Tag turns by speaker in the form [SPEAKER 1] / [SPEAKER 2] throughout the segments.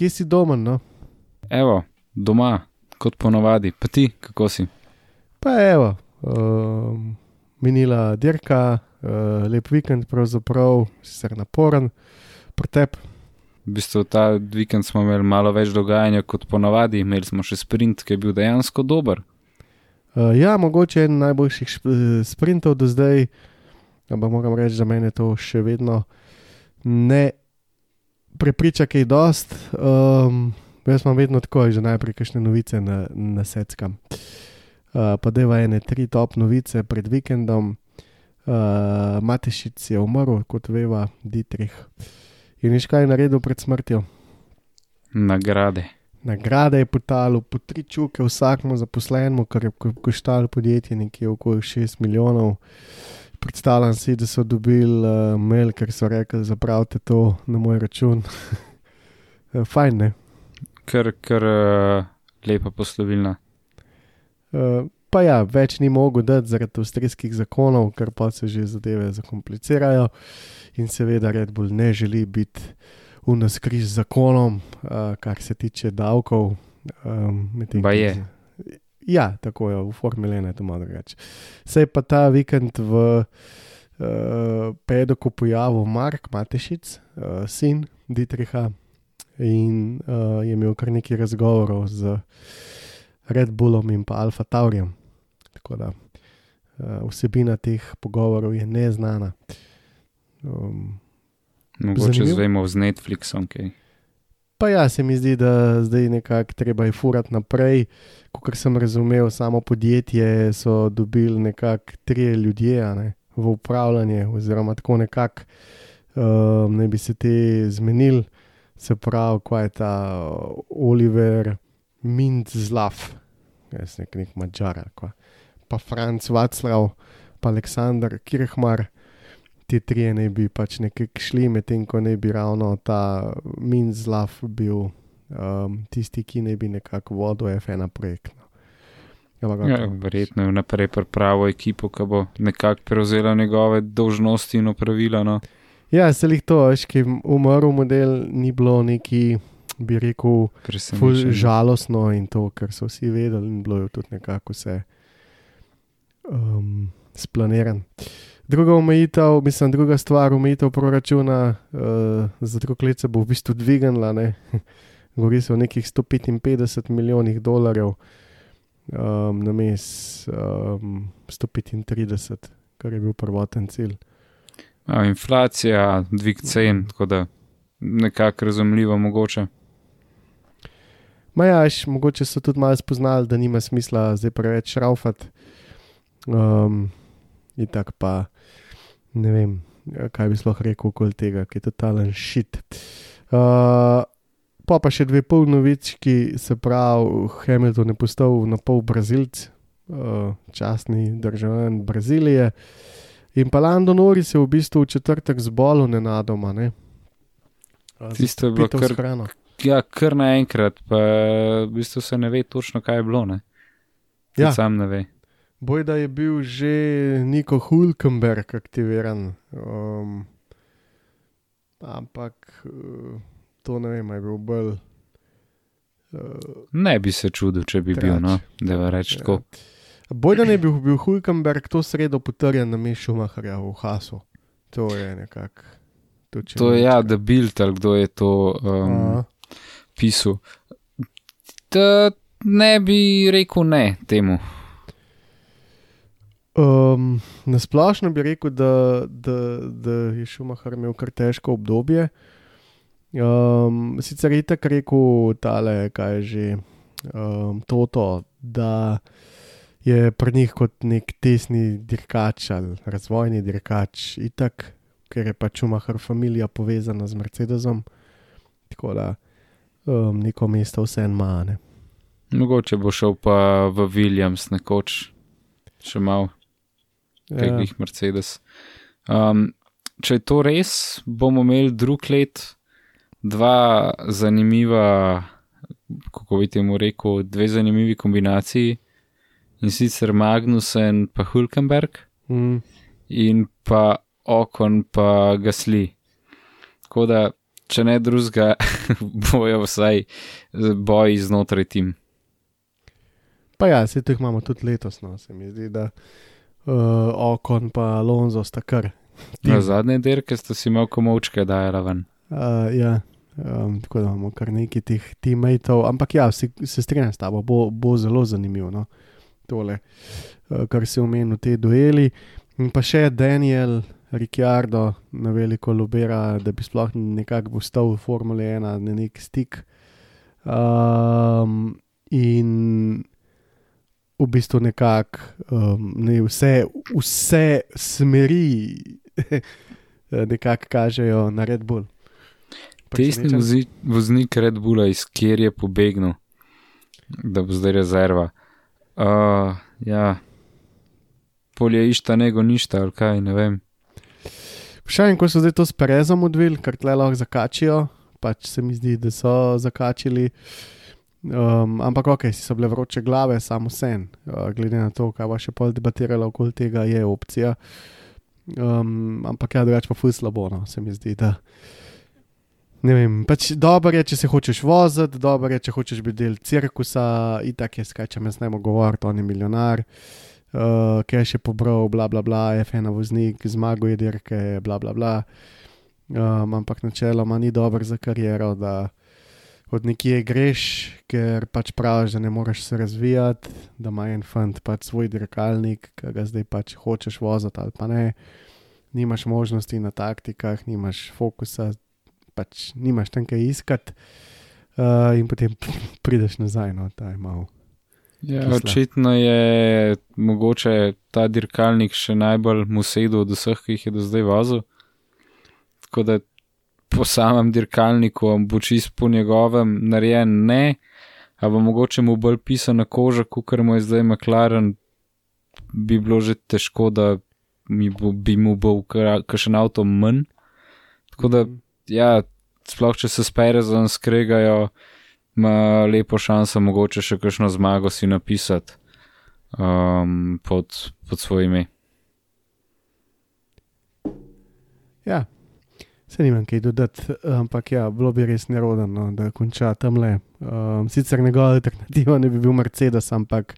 [SPEAKER 1] Kje si doma, no?
[SPEAKER 2] Evo, doma, kot ponovadi, pa ti, kako si?
[SPEAKER 1] Pa evo, um, minila dirka, uh, lep vikend, pravzaprav, sicer naporen, pretep.
[SPEAKER 2] V bistvu ta vikend smo imeli malo več dogajanja kot ponovadi, imeli smo še sprint, ki je bil dejansko dober.
[SPEAKER 1] Uh, ja, mogoče en najboljših sprintov do zdaj, ampak moram reči, da mene to še vedno ne prepriča, kaj dost. Um, jaz imam vedno tako, že najprej kakšne novice na, na seckam. Uh, pa deva ene tri top novice pred vikendom. Uh, Matešic je umrl, kot veva, Dietrich. In niš kaj je naredil pred smrtjo.
[SPEAKER 2] Nagrade.
[SPEAKER 1] Nagrade je potalil po tri čuke vsakmu zaposlenemu, kar je ko- koštalo podjetje nekje okoli 6 milijonov. Predstavljam si, da so dobili uh, mail, ker so rekli, zapravite to na moj račun. Eh, Fajn, ne.
[SPEAKER 2] Ker, ker uh, lepa poslovilna.
[SPEAKER 1] Uh, pa ja, več ni mogel dati zaradi avstrijskih zakonov, ker pa se že zadeve zakomplicirajo. In seveda Red Bull ne želi biti v naskriž z zakonom, uh, kar se tiče davkov. Um, ko
[SPEAKER 2] Baje.
[SPEAKER 1] z- Ja, tako je, v Formule 1 je to malo drugače. Se je pa ta vikend v uh, pedoku pojavil Mark Matešic, uh, sin Dietricha, in uh, je imel kar nekaj razgovorov z Red Bullom in pa Alfa Taurijem. Tako da uh, vsebina teh pogovorov je neznana. Um,
[SPEAKER 2] Mogoče
[SPEAKER 1] Zanimivo.
[SPEAKER 2] zvemo z Netflixom, kaj.
[SPEAKER 1] Pa ja, se mi zdi, da zdaj nekako treba je furati naprej. Kot sem razumel, samo podjetje so dobili nekako tri ljudje ne, v upravljanje, oziroma tako nekako um, naj bi se te zmenili. Se pravi, kaj je ta uh, Oliver Mintzlav, jaz nek, nek mačar, pa Franz Vaclav, pa Aleksandr Kirchmar. Ti trije naj bi pač nekako šli, medtem ko naj bi ravno ta Minzlav bil um, tisti, ki naj bi nekako vodil F1 projekt. No. Ampak,
[SPEAKER 2] Ja,
[SPEAKER 1] okej.
[SPEAKER 2] verjetno je vnaprej pripravo ekipo, ki bo nekako prevzela njegove dolžnosti in opravila. No.
[SPEAKER 1] ja se jih to, veš, ki je umrl model, ni bilo neki, bi rekel, žalostno in to, ker so vsi vedeli in bilo je tudi nekako vse um, splaniran. Druga omejitev, mislim, druga stvar, omejitev proračuna uh, za se bo v bistvu dvignila. ne. Govori se o nekih 155 milijonih dolarjev, um, na mes um, 135, kar je bil prvoten cilj.
[SPEAKER 2] Ja, inflacija, dvig cen, tako da nekako razumljivo mogoče.
[SPEAKER 1] Majaš, mogoče so tudi malo spoznali, da nima smisla zdaj preveč šraufati. Um, in tako pa ne vem, kaj bi sploh rekel okoli tega, ki je totalen šit. Uh, pa pa še dve pol novički, se pravi, Hamilton je postal na pol Brazilc, uh, častni državljan Brazilije. In pa Lando Norris je v bistvu v četrtek zbolel nenadoma. Ne?
[SPEAKER 2] Tisto je bilo kar-
[SPEAKER 1] hrano.
[SPEAKER 2] Ja, kar naenkrat, pa v bistvu se ne ve točno, kaj je bilo. Ne?
[SPEAKER 1] Ja.
[SPEAKER 2] Sam ne ve.
[SPEAKER 1] Boj, da je bil že Niko Hulkenberg aktiviran. Um, ampak uh, to ne vem, je bil bolj. Uh,
[SPEAKER 2] Ne bi se čudil, če bi
[SPEAKER 1] Trač.
[SPEAKER 2] bil, no, da reči
[SPEAKER 1] Ja.
[SPEAKER 2] tako.
[SPEAKER 1] boj, da ne bi bil Hulkenberg to sredo potrjen na mestu Maharja v Hasu. To je nekako. To,
[SPEAKER 2] To je ja, da Bild ali kdo je to um,
[SPEAKER 1] Aha.
[SPEAKER 2] pisal. Da ne bi rekel ne temu.
[SPEAKER 1] Um, na splošno bi rekel, da, da, da je Šumahar imel kar težko obdobje. Um, sicer je tako rekel, tale, kaj je že um, toto, da je pri njih kot nek tesni dirkač ali razvojni dirkač, itak, ker je pač umahar familija povezana z Mercedesom. Tako da um, neko mesto vse en mane.
[SPEAKER 2] Mogoče bo šel pa v Williams nekoč, še malo,
[SPEAKER 1] Ja.
[SPEAKER 2] kot jih Mercedes. Um, če je to res, bomo imeli drug let dva zanimiva, kako bi temu rekel, dve zanimivi kombinaciji in sicer Magnussen pa Hulkenberg
[SPEAKER 1] Mm,
[SPEAKER 2] in pa Okon pa Gasli. Tako da, če ne drugega, bojo vsaj boji znotraj tim.
[SPEAKER 1] pa ja, se teh imamo tudi letos, no, se mi zdi, da uh, Okon pa Alonso sta kar.
[SPEAKER 2] Na zadnje dirke ste si imel komovčke, da je raven.
[SPEAKER 1] Uh, ja, um, tako da imamo kar nekaj teh teammateov, ampak ja, se, se strinjam s tabo, bo, bo zelo zanimivo. No? Tole, uh, kar se omenil, te dueli. In pa še Daniel Ricciardo na veliko lobira, da bi sploh nekako postal v Formule 1 na nek stik. Um, in v bistvu nekako um, ne, vse, vse smeri nekako kažejo na Red Bull. Presenečen?
[SPEAKER 2] vozi, voznik Red Bulla, iz kjer je pobegnil, da bo zdaj rezerva. Uh, ja, polje išta nego ništa, ali kaj, ne vem.
[SPEAKER 1] Še en, ko so zdaj to s Perezom odvili, kar tle lahko zakačijo, pač se mi zdi, da so zakačili. Um, ampak ok, so bile vroče glave, samo sen, uh, glede na to, kaj bo še pol debatirala okoli tega, je opcija. Um, ampak ja, drugače pa fuz slabo, no, se mi zdi, da. Ne vem, pač dobro je, če se hočeš voziti, dobro je, če hočeš biti del cirkusa, itak je, skaj če me znemo govoriti, on je milijonar, uh, kaj je še pobral, bla bla bla, F1 voznik, zmaguje dirke, bla bla bla. Um, ampak načeloma ni dobro za kariero, da od nekje greš, ker pač praviš, da ne moreš se razvijati, da ima en fant pač svoj dirkalnik, ki ga zdaj pač hočeš voziti ali pa ne. Nimaš možnosti na taktikah, nimaš fokusa, pač nimaš tam kaj iskati, uh, in potem prideš nazaj, no, ta je malo.
[SPEAKER 2] Ja,
[SPEAKER 1] Kisla.
[SPEAKER 2] očitno je mogoče ta dirkalnik še najbolj mu sedel od vseh, ki jih je do zdaj vozil. Tako da po samem dirkalniku bo čist po njegovem narejen, ne, a bo mogoče mu bolj pisana koža, kot mu je zdaj McLaren, bi bilo že težko, da bo, bi mu bil kakšen avto manj. Tako da, ja, sploh če se s Perezom skregajo, ima lepo šanso, mogoče še kakšno zmago si napisati um, pod, pod svoj ime.
[SPEAKER 1] Ja, se nimam kaj dodati, ampak ja, bilo bi res nerodno, no, da konča tam le. Um, sicer njegova alternativa ne bi bil Mercedes, ampak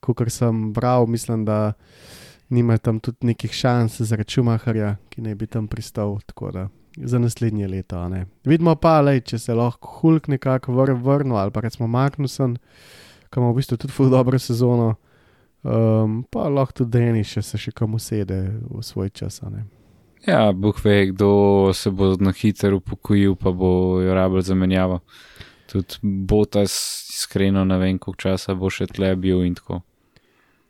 [SPEAKER 1] kot sem bral, mislim, da nima tam tudi nekih šans za Čumaharja, ki ne bi tam pristal. Tako da za naslednje leto. ne. Vidimo pa, lej, če se lahko Hulk nekako vr vrnil, ali pa recimo Magnussen, ki ima v bistvu tudi ful dobro sezono. Um, pa lahko tudi Deni še se še kam usede v svoj čas. ne.
[SPEAKER 2] Ja, Bog ve, kdo se bo na hitro upokojil, pa bo jo rabljal zamenjavo. Tudi Botas, iskreno, ne vem, koliko časa bo še tle bil in tako.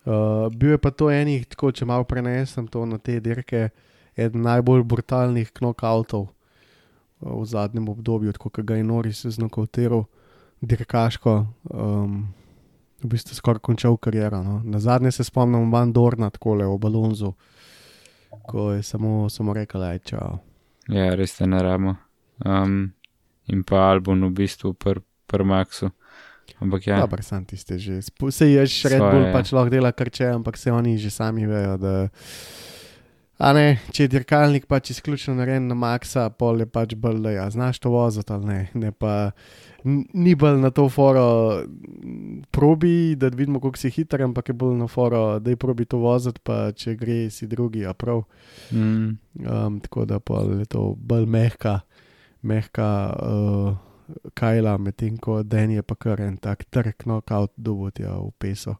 [SPEAKER 1] Uh, bil je pa to enih, tako če malo prenesem to na te dirke, eden najbolj brutalnih knockoutov uh, v zadnjem obdobju, kot ga je Noris znokauteral, dirkaško, um, v bistvu skoraj končal kariero. No. Na zadnje se spomnim Van Dorna, tako le v Balonzu, ko je samo, samo rekel, da je čau.
[SPEAKER 2] Ja, res te ne rabimo. Um, in pa Albon v bistvu pr, pr Maxu. Ampak ja.
[SPEAKER 1] Dobro, sam tiste že. Se je še Red Bull
[SPEAKER 2] ja.
[SPEAKER 1] pač lahko dela kar če, ampak se oni že sami vejo, da. A ne, če je dirkalnik pač izključno narejen na maksa, pol je pač bolj, da ja, znaš to voziti ali ne. ne pa, ni bolj na to foro probi, da vidimo, koliko si hiter, ampak je bolj na foro, da je probi to voziti, pa če gre, si drugi, a prav.
[SPEAKER 2] mm,
[SPEAKER 1] Um, tako da pa je to bolj mehka, mehka uh, kajla, medtem ko Den je pa kar en tak trk, knockout, dubot je v peso.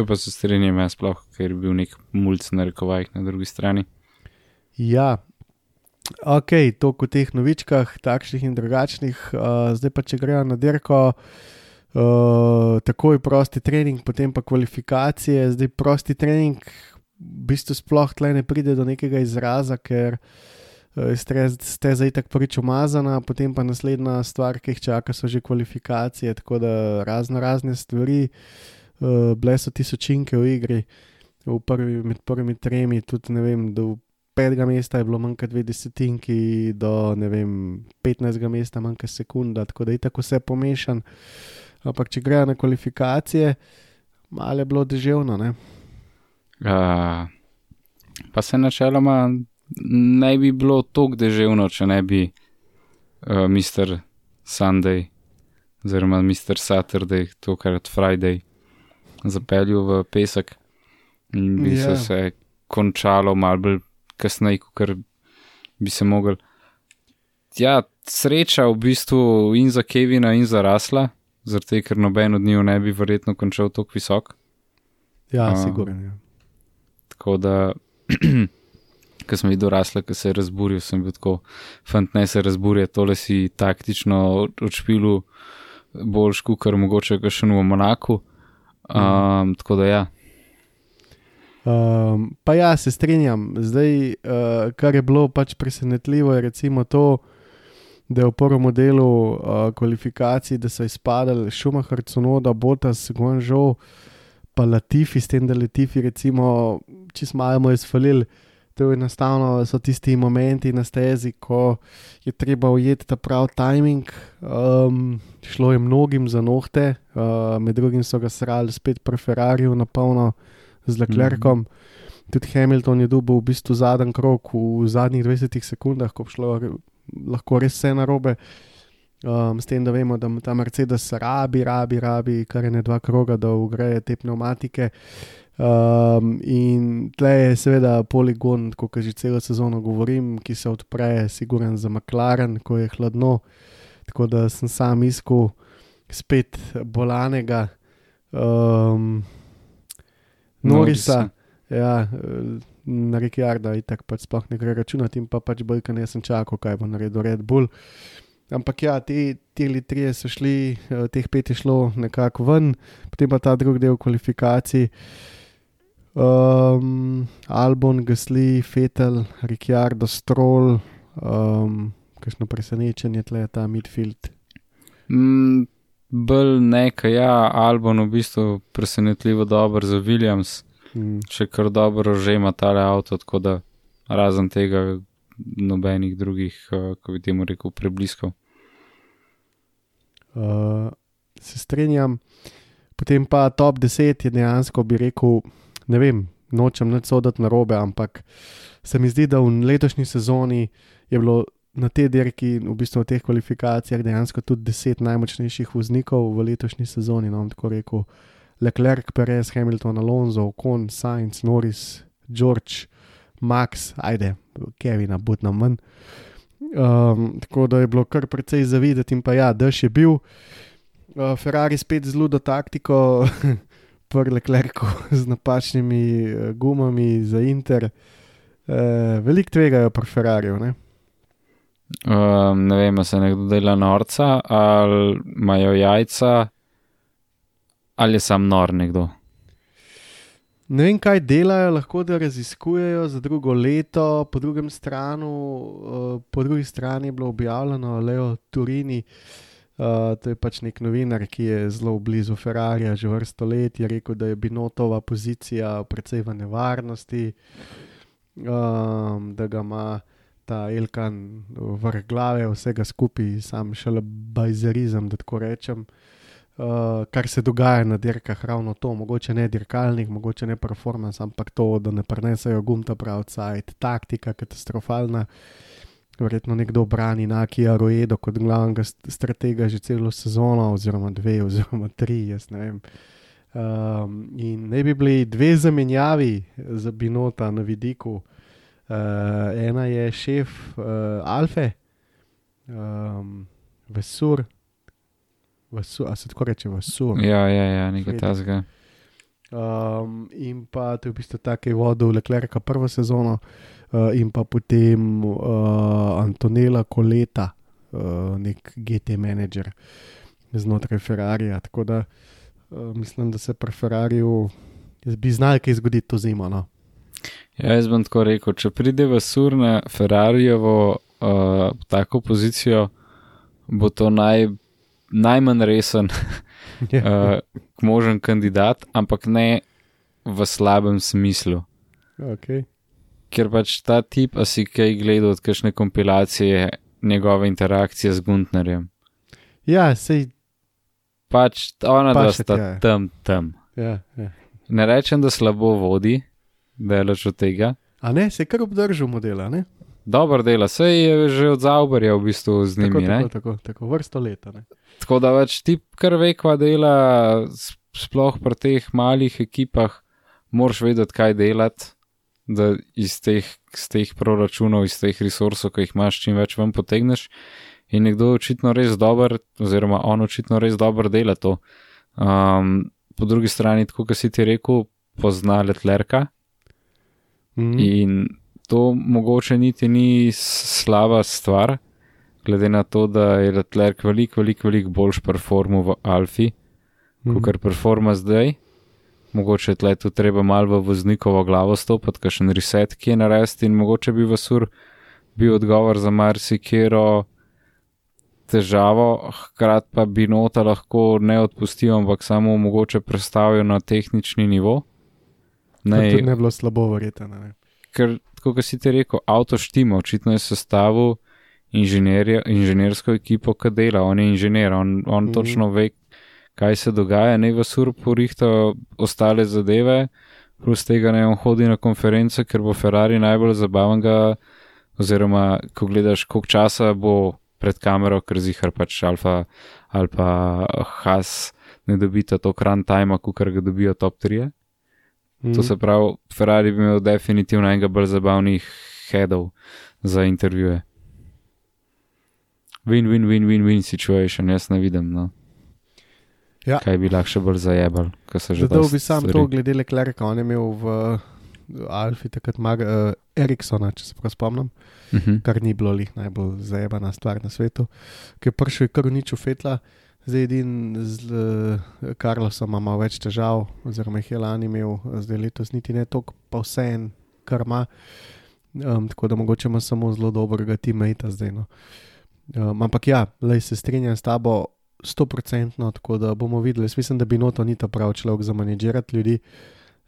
[SPEAKER 2] To pa se strinjam, jaz sploh, ker je bil nek mulj na rekovajih na drugi strani.
[SPEAKER 1] Ja, ok, toliko o teh novičkah, takšnih in drugačnih. Uh, zdaj pa če grejo na dirko, Uh, takoj prosti trening, potem pa kvalifikacije, zdaj prosti trening, v bistvu sploh tle ne pride do nekega izraza, ker uh, ste, ste zdaj tako prvič umazana, potem pa naslednja stvar, ki jih čaka, so že kvalifikacije, tako da razno razne stvari, uh, bile so tisočinke v igri, v prvi, med prvimi tremi, tudi ne vem, do petega mesta je bilo manj kot dve desetinki, do ne vem, petnajstega mesta manj kot sekunda, tako da je tako vse pomešan. Ampak, če grejo na kvalifikacije, malo je bilo deževno.
[SPEAKER 2] Uh, pa se načeloma ne bi bilo tako deževno, če ne bi uh, Mr. Sunday oziroma Mr. Saturday, tokrat Friday, zapeljal v pesek in bi yeah. se, ja. se končalo malo bolj kasneje, kot bi se mogel. Ja, sreča v bistvu in za Kevina, in za Rasla zato ker noben od njih ne bi verjetno končal tako visok.
[SPEAKER 1] Ja, uh, sigurno. Ja.
[SPEAKER 2] Tako da, ko sem videl rasle, ki se je razburil, sem bil tako, fant ne se razburja, tole si taktično odšpilu boljš, kot mogoče ga še v Monaku. Um, tako da ja.
[SPEAKER 1] Um, pa ja, se strinjam. Zdaj, uh, kar je bilo pač presenetljivo, je to, da je v prvem delu uh, kvalifikacij, da so izpadali Šumahr, Cunoda, Botas, Gonžo, pa Latifi, s tem, da Latifi, recimo, smo malo izfalili. To je enostavno, so tisti momenti na stezi, ko je treba ujeti ta pravi timing. Um, šlo je mnogim za nohte, uh, med drugim so ga srali spet pri Ferrariu, na polno z Leclercom. Mm -hmm. Tudi Hamilton je dobil v bistvu zadnji krok v zadnjih 20 sekundah, ko je šlo lahko res vse narobe. Um, s tem, da vemo, da ta Mercedes rabi, rabi, rabi, kar je ne dva kroga, da ugreje te pneumatike. Um, in tle je seveda poligon, kot že celo sezono govorim, ki se odpre, siguren za McLaren, ko je hladno. Tako da sem sam iskal spet bolanega um, Norisa. Ja, na reki Arda, in tako pač sploh ne gre računati, in pa pač bolj, ker nisem čakal, kaj bo naredil Red Bull. Ampak ja, ti tri so šli, eh, teh pet je šlo nekako ven, potem pa ta drugi del kvalifikacij. Um, Albon, Gasly, Fetel, Rikjardo, Stroll, um, kakšno presenečenje tle ta midfield.
[SPEAKER 2] Mm, Bolj nekaj, ja, Albon v bistvu presenetljivo dober za Williams. Mm. Če kar dobro že ima tale avto, tako da razen tega, nobenih drugih, uh, ko bi temu rekel, prebliskal.
[SPEAKER 1] Uh, se strinjam. Potem pa top 10 je dejansko, bi rekel, ne vem, nočem neč soditi na robe, ampak se mi zdi, da v letošnji sezoni je bilo na tej dirki, v bistvu v teh kvalifikacijah, dejansko tudi 10 najmočnejših voznikov v letošnji sezoni. No, tako rekel. Leclerc, Perez, Hamilton, Alonso, Ocon, Sainz, Norris, George, Max, ajde, Kevin, bud nam manj. Um, tako da je bilo kar precej zavideti, in pa ja, dež je bil. Uh, Ferrari spet zelo do taktiko, prle klerko z napačnimi uh, gumami za Inter. Uh, Veliko tvegajo pri Ferrariju. Ne?
[SPEAKER 2] Um, ne vem, se nekdo dela norca ali imajo jajca ali je sam nor nekdo.
[SPEAKER 1] Ne vem, kaj delajo, lahko da raziskujejo za drugo leto, po, stranu, uh, po drugi strani je bilo objavljeno Leo Turini. Uh, to je pač nek novinar, ki je zelo blizu Ferrarija, že vrsto let je rekel, da je Binotova pozicija precej v nevarnosti, um, da ga ima ta Elkan vrh glave, vsega skupaj, sam šele bajzerizem, da tako rečem. Uh, uh, kar se dogaja na dirkah, ravno to, mogoče ne dirkalnik, mogoče ne performance, ampak to, da ne prenesajo gumta pravcaj, taktika katastrofalna. Verjetno nekdo brani na Kijaroedo kot glavnega stratega že celo sezono, oziroma dve, oziroma tri, jaz ne vem. Um, in ne bi bili dve zamenjavi za Binota na vidiku. Uh, ena je šef uh, Alfe, um, Vesur, Vasu, a se tako reče, vasu.
[SPEAKER 2] Ja, ja, ja nekaj tasga.
[SPEAKER 1] Um, in pa to je v bistvu tako, je vodil Leclerc prvo sezono, uh, in pa potem uh, Antonela Koleta, uh, nek GT manager. znotraj Ferrarija. Tako da uh, mislim, da se pri Ferrariju bi znal kaj zgoditi to zimo. No.
[SPEAKER 2] Ja, jaz bom tako rekel, če pride v sur na Ferrarijevo uh, tako pozicijo, bo to naj, najmanj resen uh, možen kandidat, ampak ne v slabem smislu.
[SPEAKER 1] Okay.
[SPEAKER 2] Ker pač ta tip, a si kaj gledal od kakšne kompilacije njegove interakcije z Guntnerjem.
[SPEAKER 1] Ja, sej.
[SPEAKER 2] Pač ona, da
[SPEAKER 1] Pašet,
[SPEAKER 2] sta
[SPEAKER 1] ja.
[SPEAKER 2] tam, tam.
[SPEAKER 1] Ja, ja.
[SPEAKER 2] Ne rečem, da slabo vodi, delaš od tega.
[SPEAKER 1] A ne, se kar obdržal modela, ne?
[SPEAKER 2] Dobro dela, sej je že od Zauberja v bistvu z njimi.
[SPEAKER 1] Tako,
[SPEAKER 2] ne?
[SPEAKER 1] tako, tako, tako vrsto leta. Ne?
[SPEAKER 2] Tako da več ti kar ve, kva dela, sploh pri teh malih ekipah, moraš vedeti, kaj delati, da iz teh, iz teh proračunov, iz teh resursov, ki jih imaš, čim več ven potegneš. In nekdo je očitno res dober, oziroma on očitno res dobro dela to. Um, po drugi strani, tako kot si ti rekel, pozna letlerka
[SPEAKER 1] Mhm.
[SPEAKER 2] in to mogoče niti ni slaba stvar, glede na to, da je Leclerc veliko, veliko, veliko boljš performu v Alfi,
[SPEAKER 1] Mhm.
[SPEAKER 2] kot kar performa zdaj. Mogoče tle tu treba malo v voznikovo glavo stopiti, kakšen reset, ki je narediti in mogoče bi v sur bil odgovor za marsikero težavo, hkrati pa bi nota lahko ne odpustil, ampak samo mogoče predstavil na tehnični nivo.
[SPEAKER 1] Kar tudi ne bi bilo slabo, verjetno. ne.
[SPEAKER 2] ker, kot si ti rekel, avto štima, očitno je sestavil inženirja- inženirsko ekipo, ki dela, on je inženir, on, on mm. točno ve, kaj se dogaja, ne v surpu rihta ostale zadeve, plus tega ne on hodi na konference, ker bo Ferrari najbolj zabaven oziroma ko gledaš, koliko časa bo pred kamero, ker zihar pač Alfa ali pa Has ne dobita to kran tajma, kot ga dobijo top 3.
[SPEAKER 1] Mhm.
[SPEAKER 2] To se pravi, Ferrari bi imel definitivno enega bolj zabavnih headov za intervjuje. Win, win, win, win, win situation, jaz ne vidim. No.
[SPEAKER 1] Ja.
[SPEAKER 2] Kaj bi lahko še bolj zajebal, ko se že
[SPEAKER 1] Dodal
[SPEAKER 2] dosti
[SPEAKER 1] bi sam
[SPEAKER 2] stvari-
[SPEAKER 1] to, glede Leclerca, on je imel v Alfi takrat Mar uh, Eriksona, če se prav spomnim,
[SPEAKER 2] Mhm.
[SPEAKER 1] kar ni bilo lih najbolj zajebana stvar na svetu, ki je prišel kar nič ufetla. Zdaj edin z uh, Karlosom ima več težav, oziroma jih je lani imel, zdaj letos niti ne toliko, pa vse en, kar ima. Um, tako da mogoče ima samo zelo dobrega teammata zdaj. No. Um, ampak ja, lej se strinjam s tabo. 100%, tako da bomo videli. Jaz mislim, da bi noto ni ta pravi človek za manjžirati ljudi,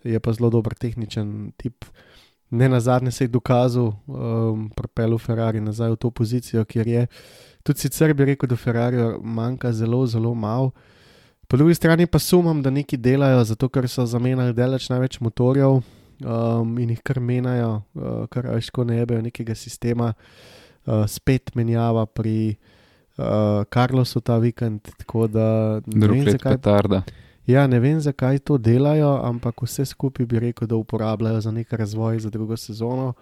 [SPEAKER 1] je pa zelo dober tehničen tip. Ne na zadnje se je dokazal, um, propel Ferrari nazaj v to pozicijo, kjer je. Tudi sicer bi rekel, da Ferrari manjka zelo, zelo malo. Po drugi strani pa sumam, da neki delajo, zato ker so zamenjali deleč največ motorjev um, in jih kar menjajo, uh, kar ajško ne jebejo nekega sistema, uh, spet menjava pri Karlosu ta vikend. Da ne
[SPEAKER 2] Drug
[SPEAKER 1] vem, zakaj
[SPEAKER 2] petarda.
[SPEAKER 1] Ja, ne vem, zakaj to delajo, ampak vse skupaj bi rekel, da uporabljajo za nek razvoj za drugo sezono,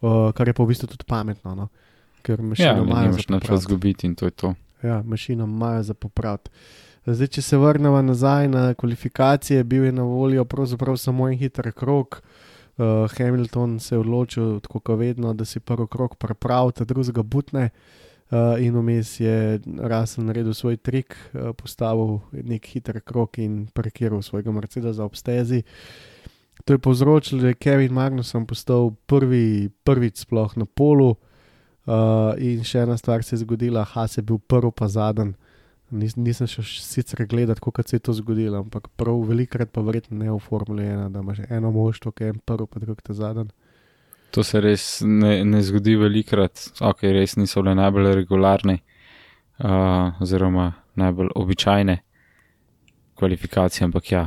[SPEAKER 1] uh, kar je pa v bistvu tudi pametno. No? Ker
[SPEAKER 2] Ja,
[SPEAKER 1] mašino
[SPEAKER 2] ne
[SPEAKER 1] imajo
[SPEAKER 2] imaš
[SPEAKER 1] za
[SPEAKER 2] nič
[SPEAKER 1] popraviti.
[SPEAKER 2] zgubiti in to je to.
[SPEAKER 1] Ja, mašino imajo za popraviti. Zdaj, če se vrnemo nazaj na kvalifikacije, bil je na voljo pravzaprav samo en hiter krok. Uh, Hamilton se je odločil, tako kot vedno, da si prvi krok prepravi, ta drugega butne. Uh, in vmes je Russell naredil svoj trik, uh, postavil nek hiter krok in parkiral svojega Mercedesa ob stezi. To je povzročilo, da je Kevin Magnuson postal prvi, prvič sploh na polu. Uh, in še ena stvar se je zgodila, Has je bil prvi, pa zadnji. Nis, nisem še sicer gledati, kako se je to zgodilo, ampak prav velikrat pa verjetno ne v Formuli 1, da imaš eno moštvo, ki je en prvi, pa drug ta zadnji.
[SPEAKER 2] To se res ne, ne zgodi velikrat, ok, res niso bile najbolj regularne, uh, oziroma najbolj običajne kvalifikacije, ampak ja,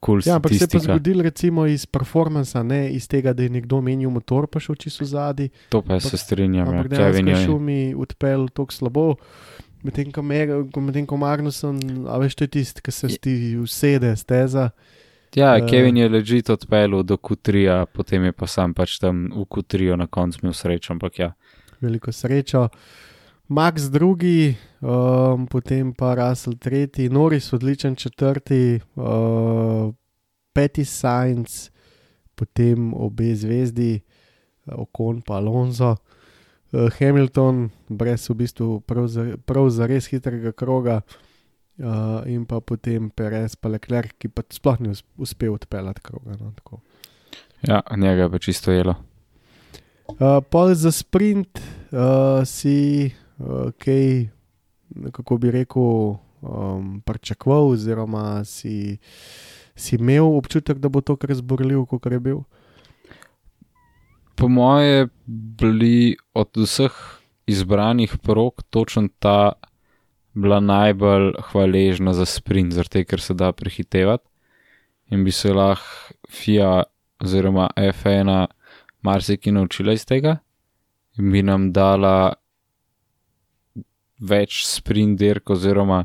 [SPEAKER 2] kul cool
[SPEAKER 1] Ja, ampak se je pa
[SPEAKER 2] statistika.
[SPEAKER 1] zgodilo recimo iz performansa, ne iz tega, da je nekdo menil motor, pa šel čisto zadaj.
[SPEAKER 2] To pa jaz se strinjam, ja,
[SPEAKER 1] Ampak
[SPEAKER 2] Kevin
[SPEAKER 1] dejansko je
[SPEAKER 2] je.
[SPEAKER 1] šumi odpel tako slabo. Medtem ko, Mer- ko- Magnuson, a veš, to je tisti, ki se ti usede, steza.
[SPEAKER 2] Ja,
[SPEAKER 1] Eh.
[SPEAKER 2] Kevin je ležit odpeljal do Q3, potem je pa sam pač tam v Q3 na koncu imel srečo, ampak ja.
[SPEAKER 1] veliko srečo. Max drugi, um, potem pa Russell tretji, Norris odličen četrti, uh, peti Science, potem obe zvezdi, Okon pa Alonso. Uh, Hamilton, brez v bistvu prav za, prav za res hitrega kroga, uh, in pa potem Perez, pa Leclerc, ki pa sploh ni us- uspel odpeljati kroga. No, tako.
[SPEAKER 2] Ja, njega je pa čisto jelo.
[SPEAKER 1] Uh, pol za sprint uh, si uh, kaj, kako bi rekel, um, pričakoval, oziroma si, si imel občutek, da bo to kar zborljiv, kot je bil.
[SPEAKER 2] Po moje bili od vseh izbranih prog točno ta bila najbolj hvaležna za sprint, tega, ker se da prehitevati in bi se lahko FIA oziroma F1 marsikaj naučila iz tega in bi nam dala več sprint dirk oziroma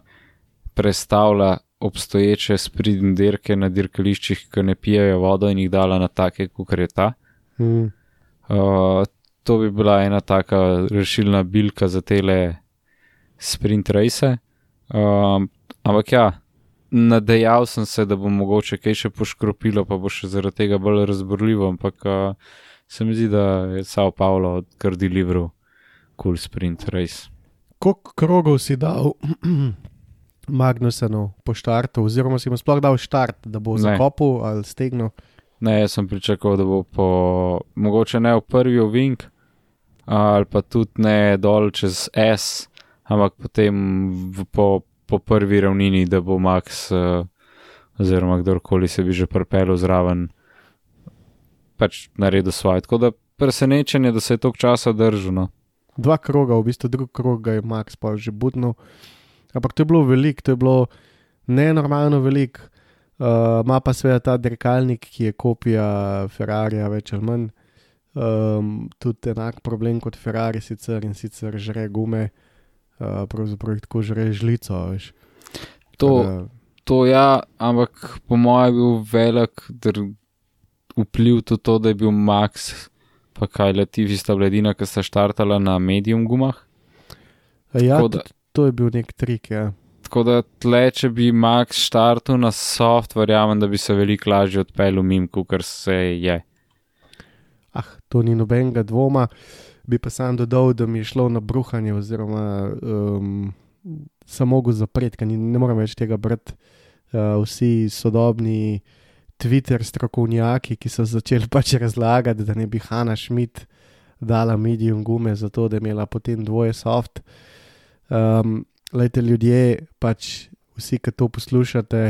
[SPEAKER 2] prestavila obstoječe sprint dirke na dirkališčih, ki ne pijejo vodo in jih dala na take, kot je ta.
[SPEAKER 1] Mm.
[SPEAKER 2] Uh, to bi bila ena taka rešilna bilka za tele sprint race. Um, ampak ja, nadejal sem se, da bo mogoče kaj še poškropilo, pa bo še zaradi tega bolj razborljivo, ampak uh, se mi zdi, da je Sao Paulo kar delivral cool sprint race.
[SPEAKER 1] Koliko krogov si dal Magnusenu po štartu, oziroma si mu sploh dal štart, da bo zakopal ali stegnil?
[SPEAKER 2] Ne, jaz sem pričakoval, da bo po, mogoče ne v prvi ovink, ali pa tudi ne dol čez S, ampak potem v, po, po prvi ravnini, da bo Max, uh, oziroma kdorkoli se bi že prpelo zraven, pač naredil svoje. Tako da presenečenje, da se je toliko časa držal. No.
[SPEAKER 1] Dva kroga, v bistvu drug krog ga je Max pa že budno. Ampak to je bilo veliko, to je bilo nenormalno veliko. Uh, Ma pa seveda ta dirkalnik, ki je kopija Ferrarija, več ali manj. Um, tudi enak problem kot Ferrari, sicer in sicer žre gume, uh, pravzaprav jih tako žre žlico. Veš.
[SPEAKER 2] To,
[SPEAKER 1] da-
[SPEAKER 2] to ja, ampak po mojem je bil velik dr- vpliv tudi to, da je bil Max, pa kaj Latifi sta bledina, ki sta štartala na medium gumah.
[SPEAKER 1] Ja,
[SPEAKER 2] Tako da-
[SPEAKER 1] to je bil nek trik. Ja.
[SPEAKER 2] Tako da tle, če bi Max štartal na soft, verjamem, da bi se veliko lažje odpeljal mim, kot se je.
[SPEAKER 1] Ah, to ni nobenega dvoma. Bi pa sam dodal, da mi je šlo na bruhanje, oziroma um, sem mogel zapreti, ker ne morem več tega brati. Uh, vsi sodobni Twitter strokovnjaki, ki so začeli pač razlagati, da ne bi Hanna Schmidt dala medium gume, zato da je imela potem dvoje soft. Um, Lejte, ljudje, pač vsi, ki to poslušate,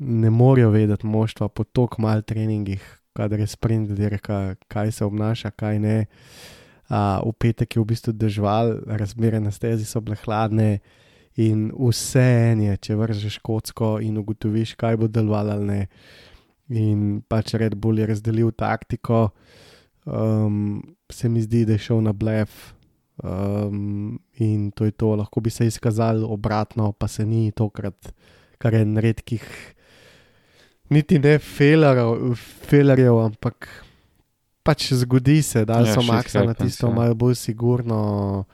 [SPEAKER 1] ne morejo vedeti moštva po tako malih treningih, kadar je sprint dirka, kaj se obnaša, kaj ne. Uh, v petek je v bistvu dežval, razmere na stezi so bile hladne in vse en je, če vržeš kocko in ugotoviš, kaj bo delovalo ali ne. In pač Red Bull je razdelil taktiko, um, se mi zdi, da je šel na blef. Um, in to je to, lahko bi se izkazalo obratno, pa se ni tokrat, kar je en redkih, niti ne felerjev ampak pač zgodi se, da
[SPEAKER 2] Ja,
[SPEAKER 1] so Maxa na tisto
[SPEAKER 2] ja.
[SPEAKER 1] malo bolj sigurno,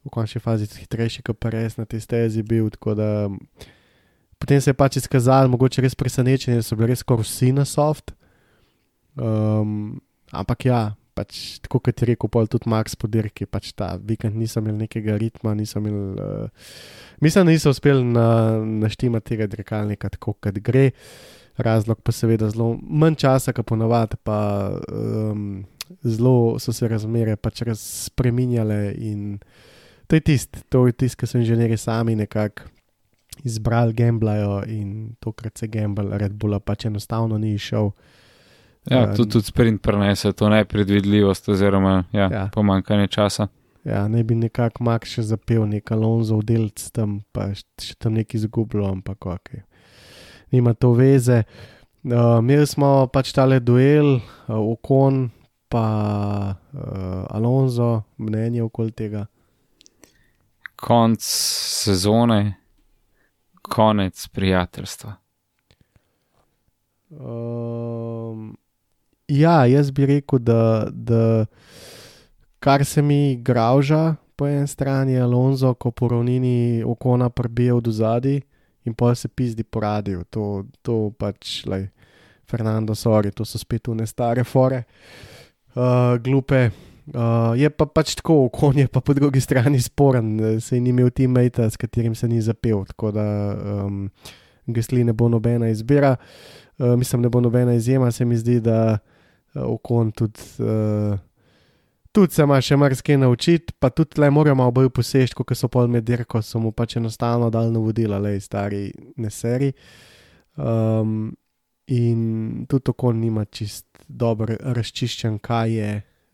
[SPEAKER 1] v končni fazi hitrejši, kot pa res na tej stezi bil. da Potem se je pač izkazalo, mogoče res presenečenje, da so bili res skoraj vsi na soft. Um, ampak ja, pač, tako kot je rekel, pol tudi Max po dirki, pač ta vikend nisem imel nekega ritma, nisem imel. Uh, mislim, da nisem uspel na, naštimati tega dirkalnika tako, kot gre. Razlog pa seveda zelo manj časa, kot ponovadi, pa um, zelo so se razmere pač raz spreminjale in to je tisto, to je tisto, kar so inženirji sami nekako izbrali, gamblajo in tokrat se gambl, Red Bull pač enostavno ni šel.
[SPEAKER 2] Ja,
[SPEAKER 1] Um,
[SPEAKER 2] tudi, tudi sprint prenese to nepredvidljivost, oziroma ja,
[SPEAKER 1] Ja.
[SPEAKER 2] pomankanje časa.
[SPEAKER 1] Ja, ne bi nekako Max še zapel, nek Alonso delc tam, pa še tam nekaj izgubilo, ampak ok. Nima to veze. Uh, imeli smo pač tale duel, uh, Okon pa uh, Alonso, mnenje okoli tega.
[SPEAKER 2] Konc sezone, konec prijateljstva.
[SPEAKER 1] Um, ja, jaz bi rekel, da, da kar se mi grauža po eni strani Alonso, ko po ravnini okona prbije od zadaj in pa se pizdi po radiju. To, to pač, lej, Fernando, sorry, to so spet une stare fore, uh, glupe. Uh, je pa pač tako, kon je pa po drugi strani sporen, se je ni imel teammate, s katerim se ni zapel, tako da um, Gesli ne bo nobena izbira. Uh, mislim, ne bo nobena izjema, se mi zdi, da uh, okon tudi. Uh, Tudi se ima še marsikaj naučiti, pa tudi le moramo oboje posežiti, kot so pol med dirko, so mu pač enostavno dal navodila, le stari neseri. Um, in tudi tako nima čist dobro razčiščen, kaj je.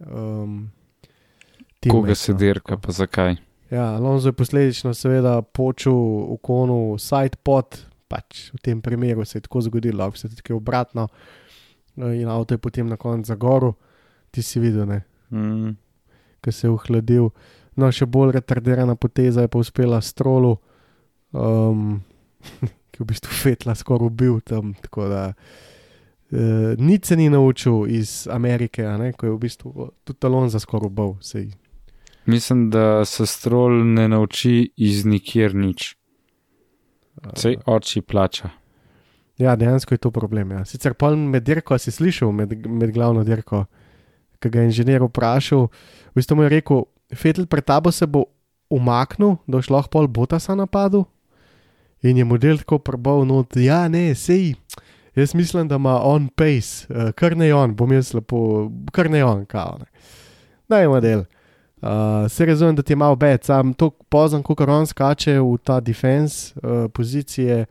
[SPEAKER 1] Um,
[SPEAKER 2] Koga se dirka, pa zakaj?
[SPEAKER 1] Ja, Alonso je posledično seveda počel v konu side pot, pač v tem primeru se je tako zgodilo, lahko se je tudi obratno, in avto je potem na koncu zagoril, ti si videl, ne
[SPEAKER 2] Mm.
[SPEAKER 1] ki se je ohladil. No, še bolj retardirana poteza je pa uspela strolu, um, ki je v bistvu fetla skoraj ubil tam. Da uh, nič se ni naučil iz Amerike, ne, ko je v bistvu tudi talon za skoraj ubil. Sej.
[SPEAKER 2] Mislim, da se strol ne nauči iz nikjer nič. Sej oči plača.
[SPEAKER 1] Ja, dejansko je to problem. Ja. Sicer pa med dirko si slišal, med, med glavno dirko, ki ga je inženir vprašal, v bistvu mu je rekel, Fetel pred tabo se bo umaknil, da boš lahko pol Botasa napadel. In je model tako prbal, no, ja, ne, sej. Jaz mislim, da ima on pace, uh, kar ne on, bom jaz lepo, kar ne on, kao. Ne. Da je model. Uh, se razumem, da ti je malo več, sam to pozem, ko on skače v ta defense uh, pozicije,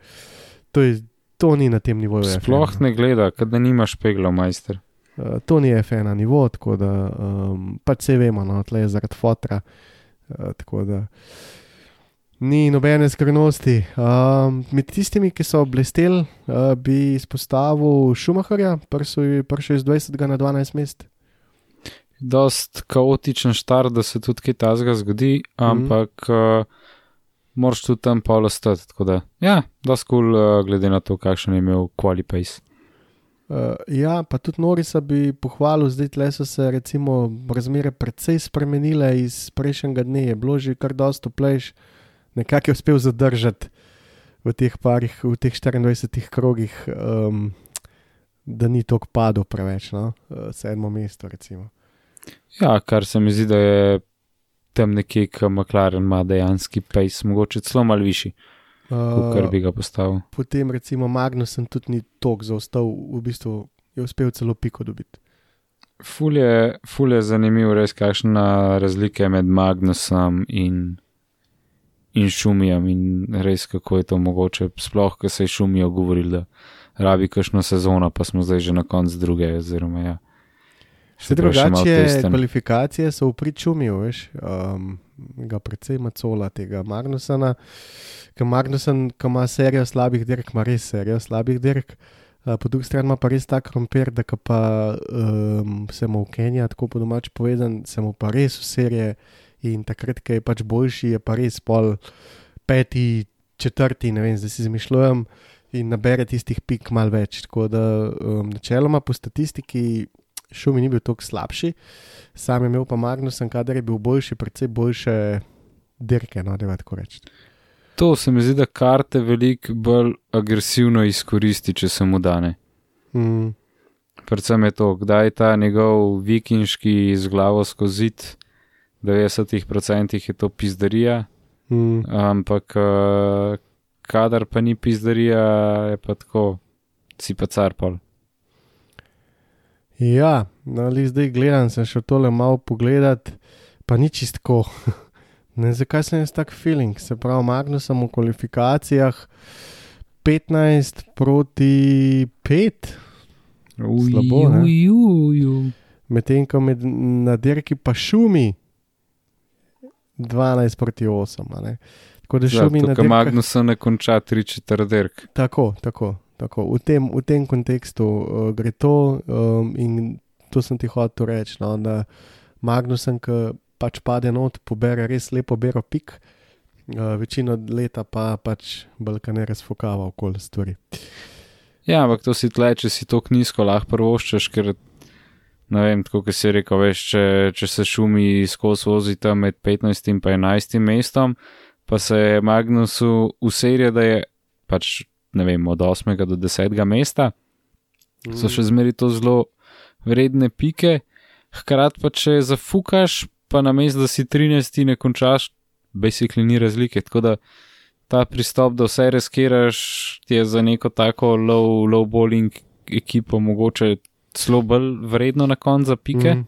[SPEAKER 1] to, je, to ni na tem nivoju.
[SPEAKER 2] Sploh
[SPEAKER 1] F1.
[SPEAKER 2] ne gleda, kad da nimaš peglo, majster.
[SPEAKER 1] Uh, to ni F1 nivo, tako da um, pač vse vemo, no, tle je zaradi fotra. Uh, tako da ni nobene skrivnosti. Um, med tistimi, ki so blesteli, uh, bi izpostavil Šumaharja, prišel iz 20 na 12 mest.
[SPEAKER 2] Dost kaotičen štart, da se tudi kaj tazga zgodi, ampak mm. uh, moraš tudi tam pol ostati. Ja, dost kul, cool, uh, glede na to, kakšen je imel qualipace.
[SPEAKER 1] Uh, ja, pa tudi Norisa bi pohvalil, zdaj le so se recimo razmere precej spremenile iz prejšnjega dne, je bilo že kar dosto pleš, nekako je uspel zadržati v teh parih, v teh 24 krogih, um, da ni tok padel preveč, no, uh, sedmo mesto recimo.
[SPEAKER 2] Ja, kar se mi zdi, da je tam nekje, ki McLaren ima dejanski pace, mogoče celo mal višji. Kar bi ga postavil.
[SPEAKER 1] Potem, recimo, Magnusen tudi ni tok zaostal, v bistvu je uspel celo piko dobiti.
[SPEAKER 2] Ful je, ful je zanimivo, res kakšna razlika je med Magnusom in, in Šumijem in res kako je to mogoče. Sploh, ko se je Šumijo govoril, da rabi kakšno sezono, pa smo zdaj že na koncu druge. Oziroma, ja.
[SPEAKER 1] Še drugače, kvalifikacije so v pričumju, veš, um, ga predvsej macola tega Magnusana, ker Magnusen, ki ima serijo slabih dirk, ima res serijo slabih dirk, uh, po drugi strani ima pa res tak krompir, da pa um, se mu v Keniji, tako po domač povedan, se mu pa res v serije in takrat, ko je pač boljši, je pa res pol peti, četrti, ne vem, zdaj si izmišljujem in nabere tistih pik mal več. Tako da um, načeloma po statistiki. Šumi ni bil tako slabši, sam je imel pa Magnusen, kader je bil boljši, predvsej boljše dirke, no, da tako reči.
[SPEAKER 2] To se mi zdi, da karte veliko bolj agresivno izkoristi, če se mu dane.
[SPEAKER 1] Mm.
[SPEAKER 2] Predvsem je to, kdaj ta njegov vikinški z glavo skozi zid, 90% je to pizdarija,
[SPEAKER 1] mm.
[SPEAKER 2] ampak kadar pa ni pizdarija, je pa tako, si pa carpal.
[SPEAKER 1] Ja, ali zdaj gledam, sem šel tole malo pogledat, pa ni čistko. ne, zakaj sem jaz tak feeling? Se pravi, Magnusom v kvalifikacijah 15 proti 5. Slabo, ne? Medtem ko med na dirki pa šumi 12 proti 8. Tako da šumi
[SPEAKER 2] ja,
[SPEAKER 1] na dirkah.
[SPEAKER 2] Magnusom ne konča 3-4 dirk.
[SPEAKER 1] Tako, tako. Tako, v, tem, v tem kontekstu uh, gre to, um, in to sem ti hotel reči. No, da Magnusen, ki pač pade not, pobere res lepo bero pik, uh, večino leta pa pač Balkane razfokava okoli stvari.
[SPEAKER 2] Ja, ampak to si tle, če si to nizko lahko prvoščeš, ker ne vem, tako kot si rekel, veš, če, če se šumi skozi vozi tam med 15 in 11 mestom, pa se Magnusu userja, da je pač ne vem, od 8. do 10. mesta, so še zmeri to zelo vredne pike, Hkrati pa, če zafukaš, pa na mestu, da si 13, ne končaš, basically ni razlike. Tako da ta pristop, da vse reskiraš, ti je za neko tako low, low bowling ekipo mogoče celo bolj vredno na koncu za pike. Mm.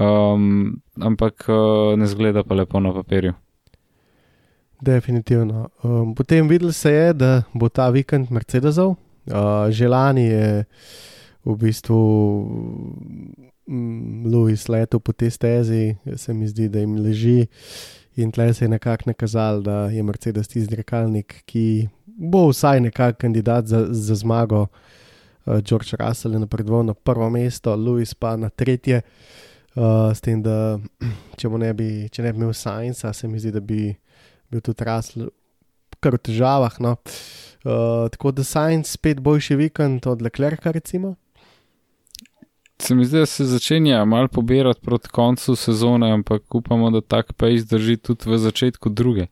[SPEAKER 2] Um, ampak uh, ne zgleda pa lepo na papirju.
[SPEAKER 1] Definitivno. Um, potem videl se je, da bo ta vikend Mercedesov. Uh, že lani je v bistvu um, Louis letel po tej stezi, se mi zdi, da jim leži. In tle se je nekako nakazal, da je Mercedes tisti dirkalnik, ki bo vsaj nekako kandidat za, za zmago. Uh, George Russell je napredoval na prvo mesto, Louis pa na tretje. Uh, s tem, da če ne bi, če ne bi imel Science, se mi zdi, da bi bil tudi Russell kar v težavah. No. Uh, tako da Science spet boljši vikend od Leclerca, recimo.
[SPEAKER 2] Se mi zdi, da se začenja malo pobirati proti koncu sezone, ampak upamo, da tak pa izdrži tudi v začetku druge.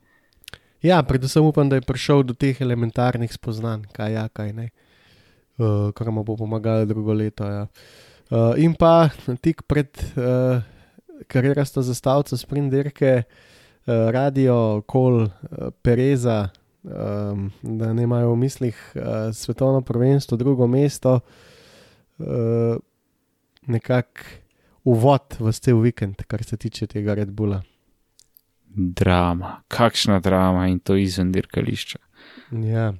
[SPEAKER 1] Ja, predvsem upam, da je prišel do teh elementarnih spoznanj, kaj ja, kaj ne, uh, kar mu bo pomagalo drugo leto. Ja. Uh, in pa tik pred uh, karierasta zastavca sprint dirke, uh, radio kol uh, Pereza, um, da ne imajo v mislih uh, svetovno prvenstvo, drugo mesto. Uh, nekako uvod v cel vikend, kar se tiče tega Red Bulla.
[SPEAKER 2] Drama, kakšna drama in to izven dirkališča.
[SPEAKER 1] Ja.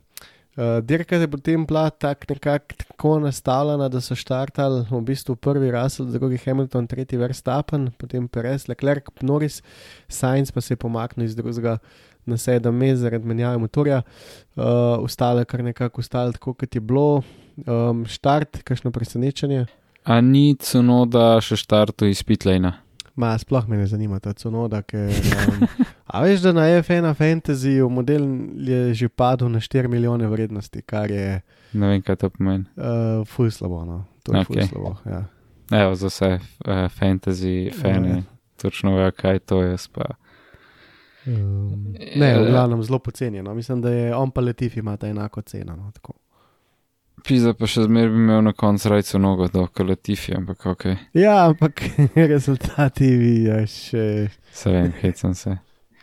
[SPEAKER 1] Uh, dirka je potem bila tak nekako tako nastavljena, da so štartali v bistvu prvi Russell, drugi Hamilton, tretji Verstappen, potem Perez, Leclerc, Norris, Sainz pa se je pomaknil iz drugega na sedem mest zaradi menjave motorja, uh, ostale kar nekako ostale tako, kot je bilo. Um, štart, kakšno presenečenje.
[SPEAKER 2] A ni cunoda še štartu iz Pitlejna?
[SPEAKER 1] Ma, sploh me ne zanima ta cunoda, ker. Um, a veš, da na F1 Fantasy model je že padel na 4 milijone vrednosti, kar je.
[SPEAKER 2] Ne vem, kaj to pomeni.
[SPEAKER 1] Uh, fuj slabo, no. To je okay. fuj slabo. Ja.
[SPEAKER 2] Evo, za vse uh, fantasy fane, ja. točno ve, kaj to je. Pa.
[SPEAKER 1] Um, ne, v glavnem zelo pocenjeno. Mislim, da je on pa letif ima ta enako ceno. No,
[SPEAKER 2] Pisa pa še zmeraj bi imel na koncu rajco nogo, da okolo tifi, ampak ok.
[SPEAKER 1] Ja, ampak rezultati vi še.
[SPEAKER 2] Se vem, hecam se.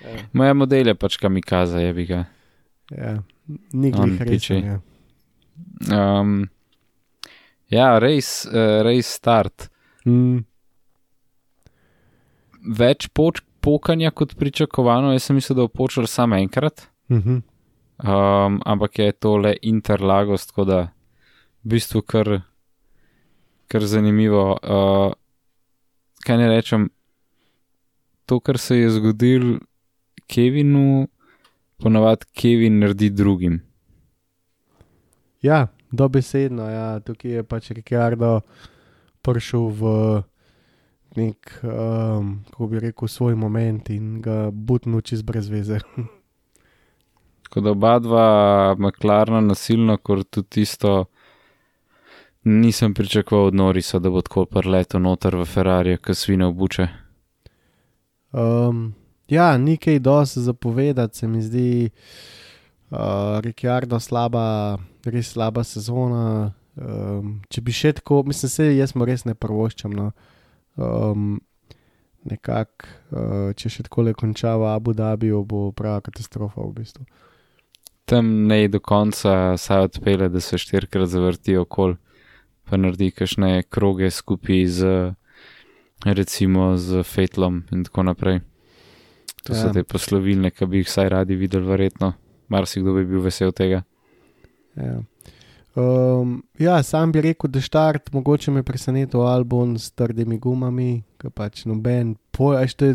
[SPEAKER 2] Ja. Moja model je pač kamikaza, je bi ga.
[SPEAKER 1] Ja, nikoli ne reče. Ja,
[SPEAKER 2] um, ja res, uh, res start.
[SPEAKER 1] Mm.
[SPEAKER 2] Več poč, pokanja kot pričakovano, jaz sem mislil, da bo počel samo enkrat.
[SPEAKER 1] Mm -hmm.
[SPEAKER 2] um, ampak je to le interlagos, tako da v bistvu kar, kar zanimivo. Uh, kaj ne rečem, to, kar se je zgodilo Kevinu, ponavadi Kevin naredi drugim.
[SPEAKER 1] Ja, dobesedno, ja, tukaj je pač Rikardo prišel v nek, um, kako bi rekel, svoj moment in ga butnil čez brez veze.
[SPEAKER 2] Tako da oba dva, McLaren, nasilno, kot tudi tisto, Nisem pričakoval od Norisa, da bo tako prleto noter v Ferrari, ki svine obuče.
[SPEAKER 1] Um, ja, nekaj dosti zapovedati, se mi zdi, uh, Rikardo, slaba, res slaba sezona. Um, če bi še tako, mislim, se jaz mu res ne prvoščam. No. Um, Nekako, uh, če še tako le konča v Abu Dhabiju, bo prava katastrofa v bistvu.
[SPEAKER 2] Tam ne do konca, saj odpele, da se štirikrat zavrti okoli pa naredi kakšne kroge skupaj z, recimo, z Fetlom in tako naprej. To ja. so te poslovilne, ki bi jih vsaj radi videli, verjetno. Marsikdo bi bil vesel tega.
[SPEAKER 1] Ja. Um, ja, sam bi rekel, da štart, mogoče me presenetil album s trdimi gumami, ki pač noben pojajšte,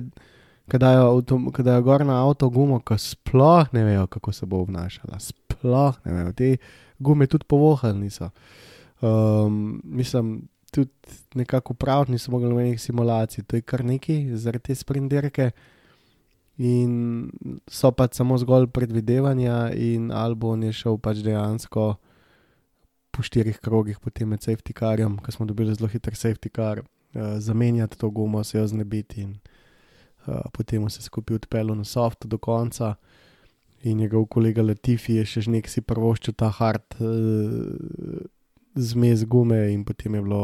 [SPEAKER 1] kadaj je gor na avto gumo, ki sploh ne vejo, kako se bo obnašala. Sploh ne vejo, te gume tudi povohali niso. Um, mislim, tudi nekako prav, nisem mogel imeti simulacij, to je kar nekaj zaradi te sprinterke. In so pač samo zgolj predvidevanja, in Albon je šel pač dejansko po štirih krogih, potem med safety carjem, ki smo dobili zelo hiter safety car, uh, zamenjati to gumo, se jo znebiti. In uh, potem se skupaj odpeljal na soft do konca. In njegov kolega Latifi je še nekaj si prvoščil ta hard. Uh, zmes gume in potem je bilo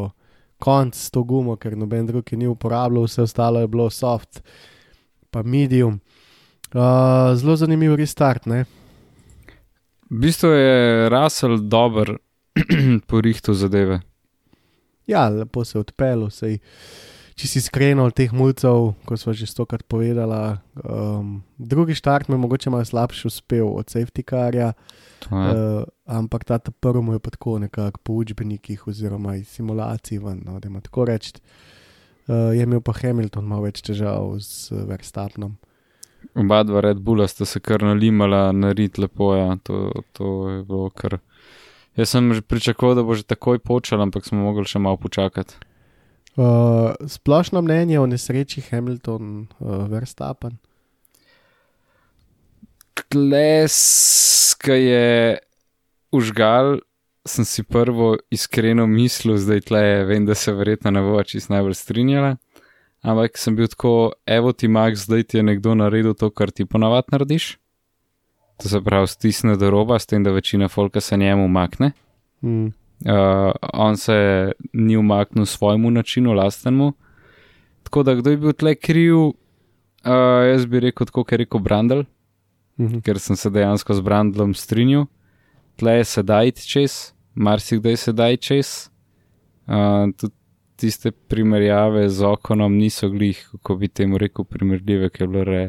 [SPEAKER 1] konc s to gumo, ker noben drug je ni uporabljal, vse ostalo je bilo soft, pa medium. Uh, zelo zanimiv restart. Ne?
[SPEAKER 2] V bistvu je Russell dober po rihtu zadeve.
[SPEAKER 1] Ja, lepo se je odpeljal. Če si iskren od teh mulcev, kot smo že stokrat povedali, um, drugi štart mi je mogoče malo slabši uspel od safety carja, uh, ampak ta prvi mu je pa tako nekako po učbenikih oziroma iz simulacij ven, no, da ima tako reči. Uh, je imel pa Hamilton malo več težav z Verstapnom.
[SPEAKER 2] Oba dva Red Bulla sta se kar nalimala, narit lepo, ja, to, to je bilo kar. Jaz sem že pričakoval, da bo že takoj počel, ampak smo mogli še malo počakati.
[SPEAKER 1] Uh, splošno mnenje o nesreči Hamilton, uh, Verstappen.
[SPEAKER 2] Tles, ki je užgal, sem si prvo iskreno mislil, zdaj tle, vem, da se verjetno ne bo čist najbolj strinjala. Ampak sem bil tako, evo ti Max, zdaj ti je nekdo naredil to, kar ti ponavadi narediš. To se pravi, stisne do roba, s tem, da večina folka se njemu umakne.
[SPEAKER 1] Mm.
[SPEAKER 2] Uh, on se ni umaknil svojemu načinu, lastnemu. Tako da, kdo je bil tle kriv, uh, jaz bi rekel, kot je rekel Brandel,
[SPEAKER 1] Mm -hmm.
[SPEAKER 2] ker sem se dejansko z Brandelom strinjal. Tle je sedaj čez, marsikdaj sedaj čez. Uh, tudi tiste primerjave z okonom niso glih, kako bi temu rekel, primerljive, ker je bilo re,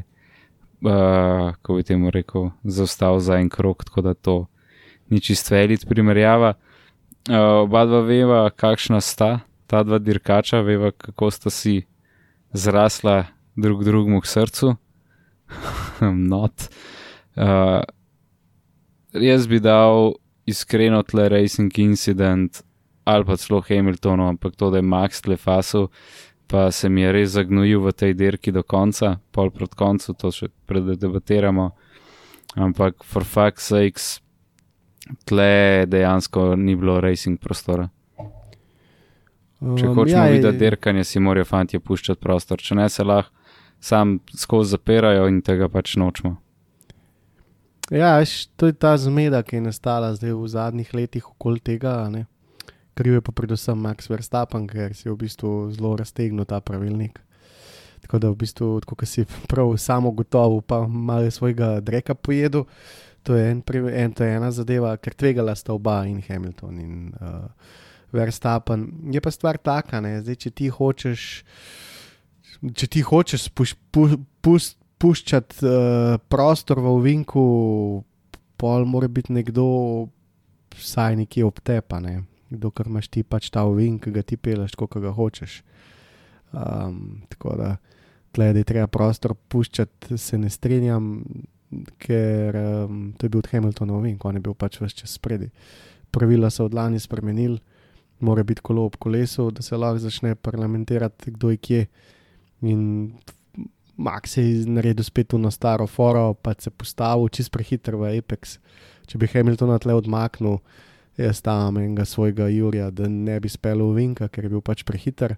[SPEAKER 2] uh, kako bi temu rekel, zaostal za en krok, tako da to ni čist velit primerjava. Uh, oba dva veva, kakšna sta ta dva dirkača, veva, kako sta si zrasla drug drugemu k srcu. Not. Uh, jaz bi dal iskreno tle Racing Incident ali pa celo Hamiltonu, ampak to, da je Max tle fasu, pa se mi je res zagnojil v tej dirki do konca, pol proti koncu, to še predebatiramo. Ampak for fuck's sakes, tle dejansko ni bilo racing prostora. Če
[SPEAKER 1] Um,
[SPEAKER 2] hočemo
[SPEAKER 1] ja,
[SPEAKER 2] videti
[SPEAKER 1] je-
[SPEAKER 2] dirkanje, si morajo fanti puščati prostor, če ne se lahko sam skozi zapirajo in tega pač nočemo.
[SPEAKER 1] Ja, veš, to je ta zmeda, ki je nastala zdaj v zadnjih letih okoli tega. ne. Kriv je pa predvsem Max Verstappen, ker si je v bistvu zelo raztegnil ta pravilnik. Tako da v bistvu, kot si prav samo gotovo, pa malo je svojega dreka pojedel. To je, en, en, to je ena zadeva, ker tvegala sta oba in Hamilton in uh, Verstappen. Je pa stvar taka, ne? zdaj če ti hočeš, če ti hočeš puš, pu, pust, puščati uh, prostor v ovinku, pol mora biti nekdo vsaj nekje obtepan, dokler imaš ti pač ta ovink, ki ga ti peleš, kot ga hočeš. Um, tako da, da je treba prostor puščati, se ne strinjam, ker um, to je bil od Hamiltona ovink, on je bil pač vse čas spredi. Pravila so od lani spremenili, mora biti kolo ob kolesu, da se lahko začne parlamentirati, kdo je kje. In Max je naredil spet na staro foro, pa se postavil čist prehiter v Apex. Če bi Hamilton tle odmaknil, jaz tam enega svojega Jurija, da ne bi spel v Vinka, ker je bil pač prehiter.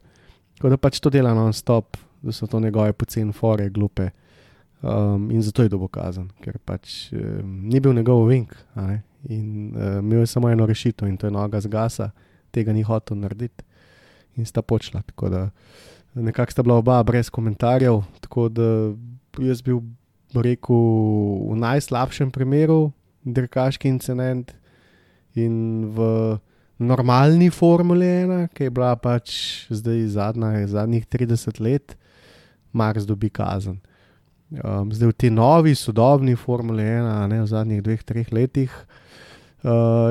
[SPEAKER 1] Tako da pač to dela non-stop, da so to njegove poceni fore, glupe. Um, in zato je dobo kazen, ker pač um, ni bil njegov Vink. In uh, imel je samo eno rešitev in to je noga zgasa, tega ni hotel narediti. In sta počela. Tako da nekako sta bila oba brez komentarjev. Tako da jaz bi rekel v najslabšem primeru dirkaški incident in v normalni formuli ena, ki je bila pač zdaj zadnja, zadnjih 30 let, Mars dobi kazen. Um, zdaj v tej novi, sodobni formuli ena, ne v zadnjih dveh, treh letih. Uh,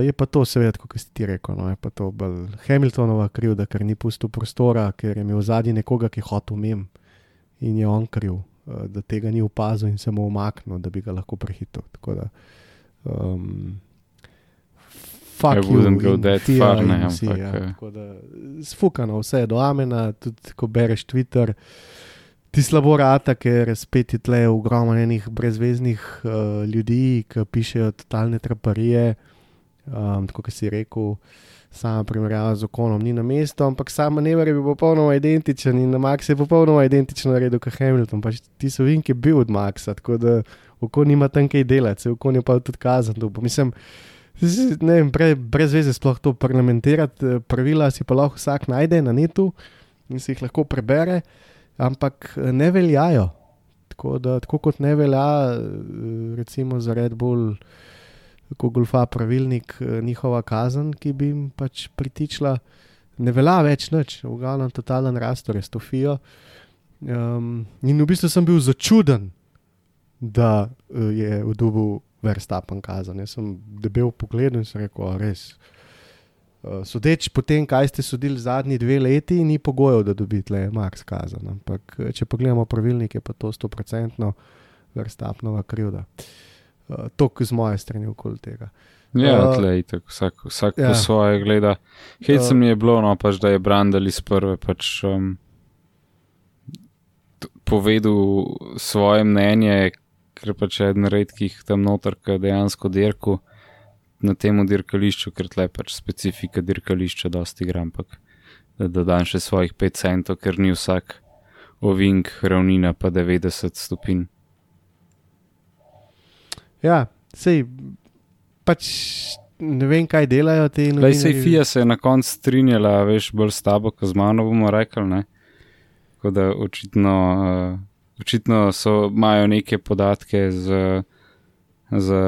[SPEAKER 1] je pa to, seveda, kot si ti rekel, no, je pa to bolj Hamiltonova krivda, ker ni pustil prostora, ker je imel zadnji nekoga, ki je hotel mem in je on kriv, uh, da tega ni opazil in se mu umaknil, da bi ga lahko prehitil. Tako da, um, fuck
[SPEAKER 2] I wouldn't go that far, ne,
[SPEAKER 1] vsi,
[SPEAKER 2] ampak,
[SPEAKER 1] ja,
[SPEAKER 2] eh.
[SPEAKER 1] tako da, Sfukano, vse je do amena, tudi ko bereš Twitter. Ti slabo rata, ker spet je tle ogromno enih brezveznih uh, ljudi, ki pišejo totalne traparije. Um, tako kot si rekel, sama primerjava z okonom ni na mestu, ampak sam manever je bil popolnoma identičen in na Max je popolnoma identično naredil kot Hamilton. Pač ti so vinki bil od Maxa, tako da oko nima tam kaj delati, se oko je pa tudi dobil. Mislim, Ne vem, pre, brez veze sploh to parlamentirati, eh, pravila si pa lahko vsak najde na netu in si jih lahko prebere, ampak eh, ne veljajo. Tako, da, tako kot ne velja, eh, recimo za Red Bull, ko golfa pravilnik, eh, njihova kazen, ki bi jim pač pritičila, ne velja več nič, v glavnem totalen rastor je stofijo. Um, in v bistvu sem bil začuden, da eh, je v dubu Verstappen kazen. Jaz sem debel pogled in sem rekel, "A res. Uh, sodeč po tem, kaj ste sodili zadnji dve leti, ni pogojev, da dobite le Max kazen. Ampak če pogledamo pravilnik, je pa to 100% Verstappenova krivda. Uh, to z moje strani okoli tega.
[SPEAKER 2] Ja,
[SPEAKER 1] Uh,
[SPEAKER 2] tlej, tako vsak, vsak
[SPEAKER 1] ja.
[SPEAKER 2] po svoje gleda. Hej,
[SPEAKER 1] Uh,
[SPEAKER 2] se mi je bilo, no pač, da je Brandel iz prve pač um, povedal svoje mnenje, ker pač je eden redkih tam noter, ki dejansko dirku na tem dirkališču, ker tle pač specifika dirkališča dosti igra, ampak da dodam še svojih 5 centov, ker ni vsak ovink ravnina pa 90 stopinj.
[SPEAKER 1] Ja, sej pač ne vem, kaj delajo ti
[SPEAKER 2] Lej, sej. FIA se je na koncu strinjala, veš, bolj s tabo, kot z mano bomo rekli. Ne? Tako da očitno, uh, očitno so, imajo neke podatke z, z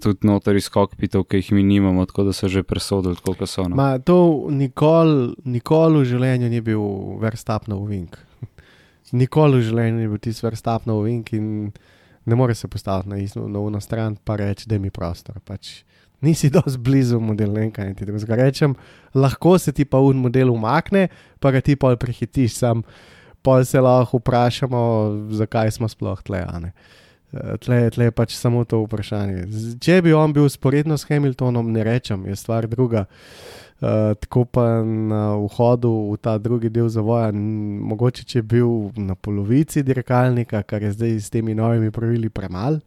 [SPEAKER 2] tudi noter iz kokpitov, ki jih mi nimamo, tako da so že presodili, koliko so. No.
[SPEAKER 1] Ma, to nikoli nikol v življenju ni bil Verstappenov vink. nikoli v življenju ni bil tisti Verstappenov vink in ne more se postaviti na isto uno stran, pa reči, da mi prostor. Pač nisi dosti blizu modelu, ne kaj ti drugega rečem. Lahko se ti pa un model umakne, pa ga ti pol prehitiš, sam pol se lahko vprašamo, zakaj smo sploh tle. a ne. Eh, Tle, je pač samo to vprašanje. Če bi on bil usporedno s Hamiltonom, ne rečem, je stvar druga. Uh, tako pa na vhodu v ta drugi del zavoja, mogoče če bi bil na polovici dirkalnika, kar je zdaj s temi novimi pravili premal,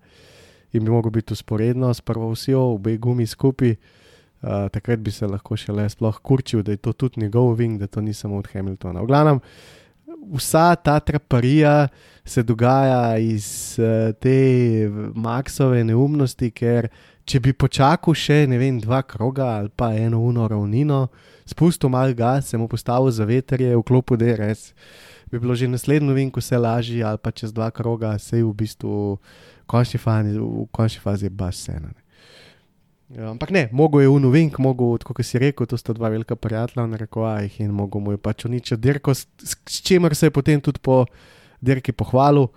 [SPEAKER 1] in bi lahko biti usporedno s prvo vsjo, obe gumi skupaj, uh, takrat bi se lahko šele sploh kurčil, da je to tudi njegov ving, da to ni samo od Hamiltona. V glavnem, vsa ta traparija se dogaja iz uh, te Maxove neumnosti, ker če bi počakal še vem, dva kroga ali pa eno uno ravnino, spustil mal gas, se mu postavil za veterje, vklopil DRS, bi bilo že naslednjo vinku vse lažje, ali pa čez dva kroga, se je v bistvu v končni fazi, v končni fazi baš vse. ne. Ja, ampak ne, mogo je unovink, mogo, kot si rekel, to sta dva velika prijatelja v narekovajih in mogo mu je pač uničiti dirko, s, s, čimer se je potem tudi po dirki pohvalil,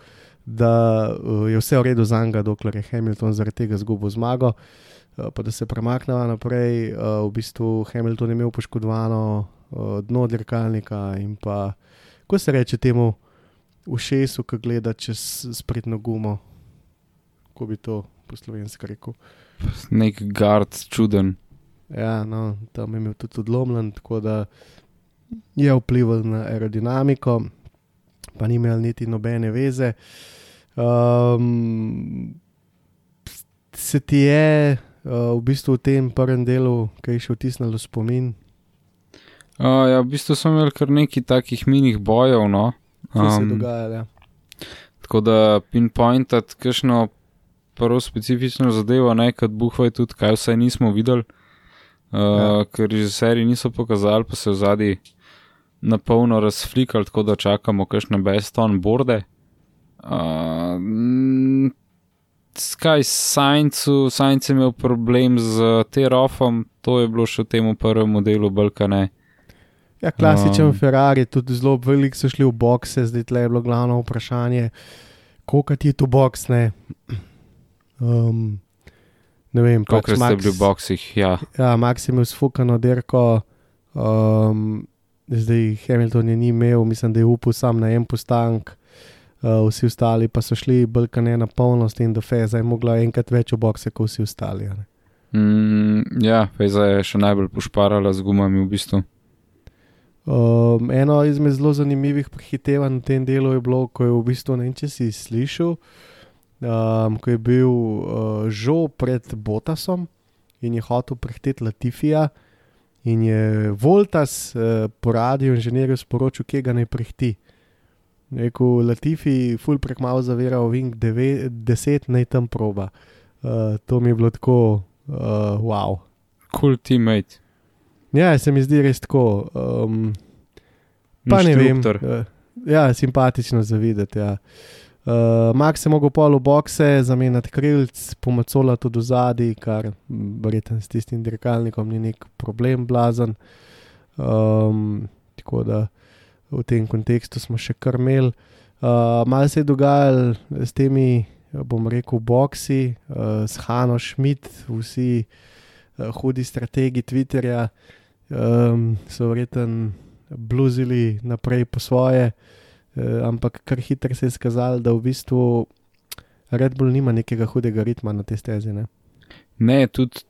[SPEAKER 1] da uh, je vse v redu za njega, dokler je Hamilton zaradi tega zgubil zmago. Uh, pa da se premaknemo naprej, uh, v bistvu Hamilton je imel poškodovano uh, dno dirkalnika in pa, ko se reče temu, ušesu, ki gleda čez sprednjo gumo, ko bi to po slovenski rekel.
[SPEAKER 2] Nek gard čuden.
[SPEAKER 1] Ja, no, tam je imel tudi odlomljen, tako da je vplival na aerodinamiko, pa ni imel niti nobene veze. Um, se ti je uh, v bistvu v tem prvem delu, ki je še vtisnilo spomin,
[SPEAKER 2] Uh, ja, v bistvu smo imeli kar nekaj takih minih bojev, no.
[SPEAKER 1] kaj se je dogajalo? ja.
[SPEAKER 2] Tako da pinpointati kakšno prvo specifično zadevo, ne kad buhvaj tudi, kaj vse nismo videli, uh,
[SPEAKER 1] Ja.
[SPEAKER 2] ker že seriji niso pokazali, pa se v zadnji na polno razflikali, tako da čakamo kakšne best on borde. Uh, Skaj Saincu, Sainc je imel problem z terofom, to je bilo še v tem prvem modelu Balkane.
[SPEAKER 1] Ja, klasičen
[SPEAKER 2] Um.
[SPEAKER 1] Ferrari, tudi zelo velik so šli v bokse, zdaj tle je bilo glavno vprašanje, koliko ti je tu boks, ne. Um, ne vem,
[SPEAKER 2] Kolikor
[SPEAKER 1] pač
[SPEAKER 2] ste bili v boksih, ja.
[SPEAKER 1] Ja, Max je imel sfukano dirko, um, zdaj Hamilton je ni imel, mislim, da je upal sam na en postank, uh, vsi ostali pa so šli Balkane na polnost in do Feza je mogla enkrat več v bokse kot vsi ostali. a ne.
[SPEAKER 2] Mm, ja, Feza je še najbolj pošparala z gumami v bistvu.
[SPEAKER 1] Um, eno izmed zelo zanimivih prehitevanj v tem delu je bilo, ko je v bistvu ne vem, če si slišal, um, ko je bil uh, žo pred Botasom in je hotel prehiteti Latifija, in je Voltas uh, po radiju inženirju sporočil, kje ga naj prehiti. Rekel Latifi, ful prek malo zavira, Wing 10 naj tam proba. Uh, to mi je bilo tako uh, wow.
[SPEAKER 2] Cool teammate.
[SPEAKER 1] Ja, se mi zdi res tako. Um, pa ne vem. Uh, ja, simpatično zavideti. Ja. Uh, Max je mogel pol v bokse, zamenjati krilc, pomacola tudi v zadnji, kar verjetno s tistim dirkalnikom ni nek problem, blazen. Um, tako da v tem kontekstu smo še kar imeli. Uh, Malo se je dogajalo s temi, bom rekel, boksi, uh, s Hano Schmidt, vsi uh, hudi strategi Twitterja um, so verjetno bluzili naprej po svoje. Uh, ampak kar hitro se je skazalo, da v bistvu Red Bull nima nekega hudega ritma na te stezi. Ne?
[SPEAKER 2] Ne, tudi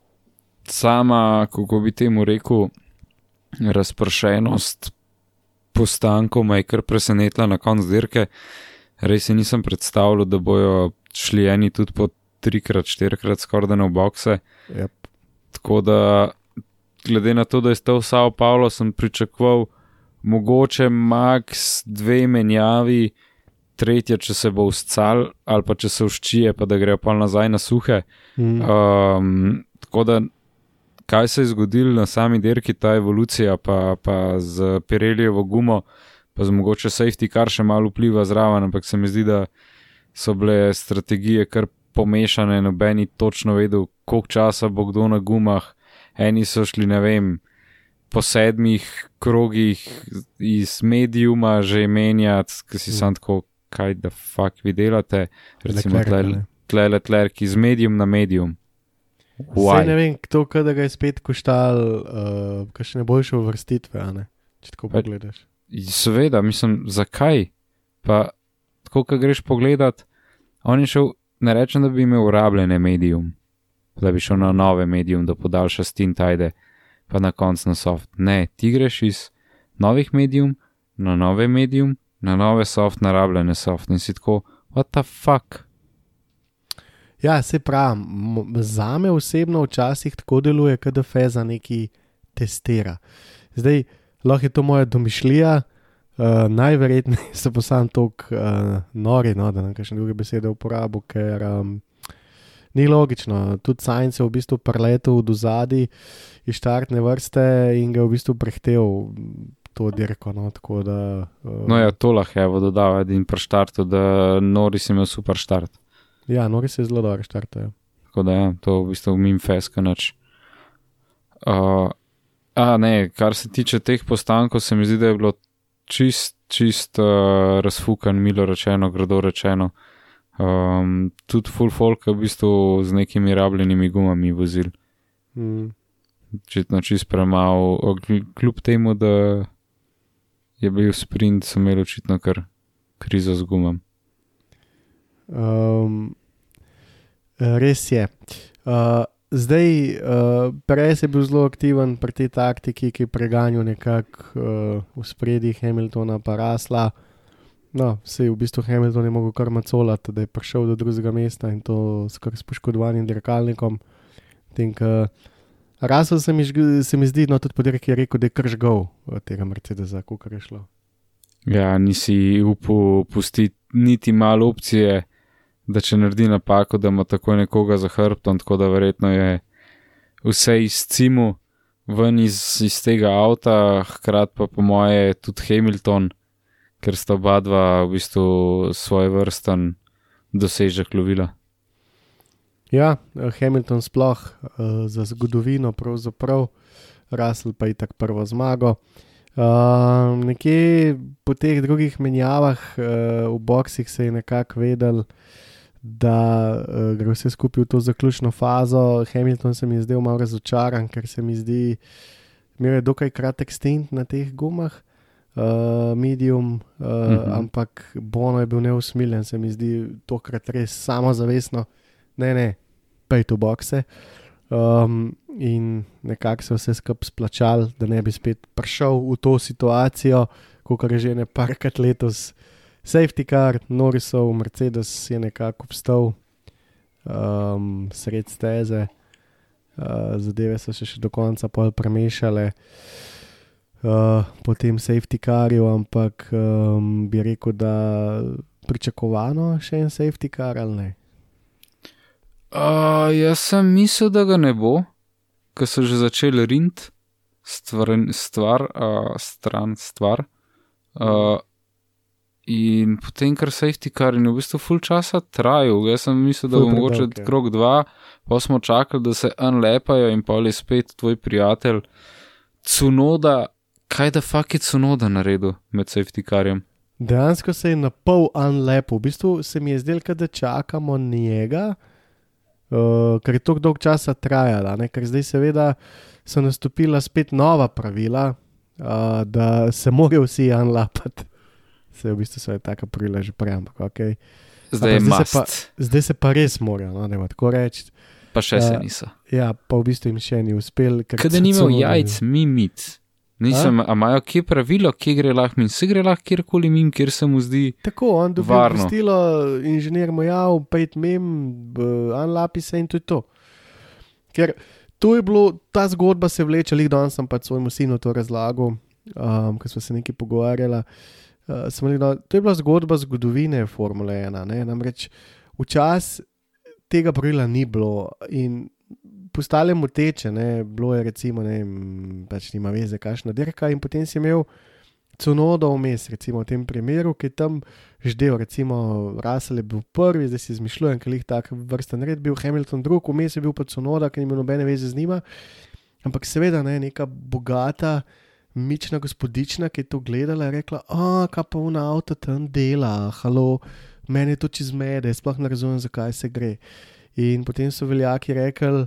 [SPEAKER 2] sama, kako bi temu rekel, razpršenost postankov me je kar presenetila na koncu dirke. Res si nisem predstavljal, da bojo šli eni tudi po trikrat, štirikrat skoraj na bokse.
[SPEAKER 1] Yep.
[SPEAKER 2] Tako da, glede na to, da je stal Sao Paulo, sem pričakoval mogoče max dve menjavi, tretja, če se bo uscal, ali pa če se uščije, pa da grejo pa nazaj na suhe.
[SPEAKER 1] Mm.
[SPEAKER 2] Um, tako da, kaj se je zgodilo na sami dirki, ta evolucija, pa, pa z Pirellijevo gumo, pa z mogoče safety, kar še malo vpliva zraven, ampak se mi zdi, da so bile strategije kar pomešane, nobeni točno vedel, koliko časa bo kdo na gumah. Eni so šli, ne vem, po sedmih krogih iz medijuma že menjati, ki si
[SPEAKER 1] Mm.
[SPEAKER 2] sam tako, kaj da fuk vi delate, recimo
[SPEAKER 1] Leclerca,
[SPEAKER 2] tle,
[SPEAKER 1] ne.
[SPEAKER 2] tle Leclerc iz medijum na medijum.
[SPEAKER 1] Saj ne vem, kdo ga je spet koštal, uh, kakšne boljše uvrstitve, a ne? če tako pogledaš.
[SPEAKER 2] Seveda, mislim, zakaj? Pa, tako, ko greš pogledat, on je šel, ne rečem, da bi imel rabljene medijum, da bi šel na nove medijum, da podaljša stint ajde, pa na koncu na soft. Ne, ti greš iz novih medijum na nove medijum, na nove soft, na rabljene soft in si tako, what the fuck?
[SPEAKER 1] Ja, se pravi, za me osebno včasih tako deluje, da feza neki testira. Zdaj, lahko je to moja domišljija, uh, najverjetneje so pa sam tok uh, nori, no, da ne kakšne druge besede uporabo, ker um, ni logično. Tudi Science je v bistvu preletel do zadaj iz štartne vrste in ga je v bistvu prehtel to dirko. No, tako da, uh,
[SPEAKER 2] No ja, to lahko je dodal in pri štartu, da Noris je imel super štart.
[SPEAKER 1] Ja, nori se zelo dobro štartajo.
[SPEAKER 2] Tako da, ja, to v bistvu mim feska noč. Uh, a ne, kar se tiče teh postankov, se mi zdi, da je bilo čist, čist uh, razfukan, milo rečeno, grdo rečeno. Um, tudi full folk je v bistvu z nekimi rabljenimi gumami vozil.
[SPEAKER 1] Mm.
[SPEAKER 2] Očitno čist premalo, kljub temu, da je bil sprint, so imeli očitno kar krizo z gumam.
[SPEAKER 1] Um, res je. Uh, zdaj, uh, prej je bil zelo aktiven pri tej taktiki, ki je preganjal nekako uh, v spredji Hamiltona, pa rasla. No, se je v bistvu Hamilton je mogel kar macolati, da je prišel do drugega mesta in to skoraj s poškodovanim dirkalnikom. Think, uh, Rasel se mi, se mi zdi, no tudi podirek je rekel, da je kržgal tega Mercedesa, kako je šlo.
[SPEAKER 2] Ja, nisi upal pustiti niti malo opcije, da če naredi napako, da ima tako nekoga za hrbtom, tako da verjetno je vse iz cimu ven iz, iz tega avta, hkrati pa po moje tudi Hamilton, ker sta oba dva v bistvu svoj vrsten dosežek lovila.
[SPEAKER 1] Ja, Hamilton sploh uh, za zgodovino, pravzaprav, Russell pa je tako prvo zmago. Uh, nekje po teh drugih menjavah uh, v boksih se je nekako vedel, da uh, gre vse skupaj v to zaključno fazo. Hamilton se mi je zdel malo razočaran, ker se mi zdi, imel je dokaj kratek stint na teh gumah. Uh, medium, uh, uh
[SPEAKER 2] Mhm.
[SPEAKER 1] -huh. ampak Bono je bil neusmiljen, se mi zdi tokrat res samozavestno, ne, ne, pej to bokse. Um, in nekako se vse skupaj splačal, da ne bi spet prišel v to situacijo, kot je že ne parkrat letos. Safety car, Norrisov, Mercedes je nekako obstal um, sred steze, uh, zadeve so se še do konca pol premešale. Uh, po tem safety carju, ampak um, bi rekel, da pričakovano še en safety car ali ne.
[SPEAKER 2] Uh, jaz sem mislil, da ga ne bo, ker so že začeli rint stvar uh, stran stvar. Uh, in potem, ker safety car in v bistvu full časa trajal, jaz sem mislil, da bo mogoče
[SPEAKER 1] predolg je.
[SPEAKER 2] krok dva, pa smo čakali, da se unlepajo in pa je spet tvoj prijatelj. Cunoda, kaj da fuck je Cunoda naredil med safety carjem?
[SPEAKER 1] Dejansko se je na pol unlepo, v bistvu se mi je zdelo, da čakamo njega, uh, ker je tako dolg časa trajala, ne? ker zdaj seveda so nastopila spet nova pravila, uh, da se morajo vsi unlapati. Se je v bistvu svoje taka pravila že prej, ampak ok.
[SPEAKER 2] Zdaj je
[SPEAKER 1] zdaj se pa-
[SPEAKER 2] pa,
[SPEAKER 1] Zdaj se pa res morajo, no, da ima tako reči.
[SPEAKER 2] pa še se
[SPEAKER 1] Ja.
[SPEAKER 2] niso.
[SPEAKER 1] Ja, pa v bistvu jim še ni uspel. ker
[SPEAKER 2] Kaj da nimajo jajc, mimic. Nisem, a imajo kje pravilo, kje gre lahko in se gre lahko kjerkoli mim, kjer se mu zdi.
[SPEAKER 1] Tako, on dobi obvestilo, inženir mu jav, pet mem, unlapi se in to je to. Ker to je bilo, ta zgodba se vleče, lik danes sem pač svojemu sinu to razlagal, um, ko smo se nekaj pogovarjali. Uh, sem rekel, da to je bila zgodba zgodovine Formule 1. Ne? Namreč včasih tega pravila ni bilo in postale mu teče, ne? bilo je recimo, ne vem, pač nima veze, kakšna dirka in potem si imel cunodo vmes, recimo v tem primeru, ki je tam ždel, recimo Russell je bil prvi, zdaj si izmišljujem, ker jih tak vrsten red bil, Hamilton drug, vmes je bil pa cunoda, ki nima nobene veze z njima. Ampak seveda ne, neka bogata, mična gospodična, ki je to gledala, je rekla, a kaj pa una avto tam dela, halo, meni je to čez mede, sploh ne razumem, zakaj se gre. In potem so veljaki rekli,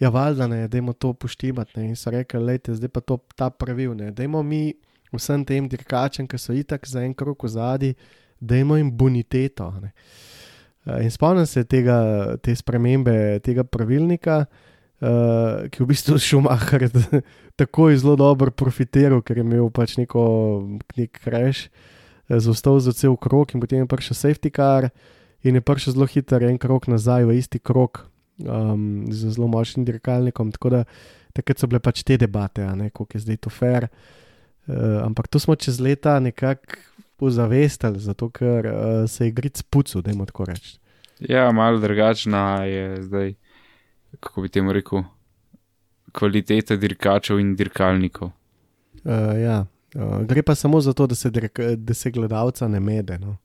[SPEAKER 1] ja, valjda ne, dajmo to poštimati. Ne. In so rekli, lejte, zdaj pa to ta pravil, ne, dajmo mi vsem tem dirkačem, ki so itak za en krok v zadnji, dajmo jim boniteto. Ne. In spomnim se tega, te spremembe tega pravilnika, uh, ki je v bistvu Schumacher tako zelo dobro profitiral, ker je imel pač neko, nek crash, eh, zostal za cel krok in potem je prišel safety car in je prišel zelo hiter en krok nazaj v isti krok um, z zelo močnim dirkalnikom. Tako da takrat so bile pač te debate, koliko je zdaj to fair. Uh, ampak to smo čez leta nekako ozavestili, zato ker uh, se je igric pucu, da jim tako reči.
[SPEAKER 2] Ja, malo drugačna je zdaj, kako bi temu rekel, kvaliteta dirkačev in dirkalnikov.
[SPEAKER 1] Uh, ja. uh, gre pa samo za to, da se, dirk, da se gledalca ne mede. No.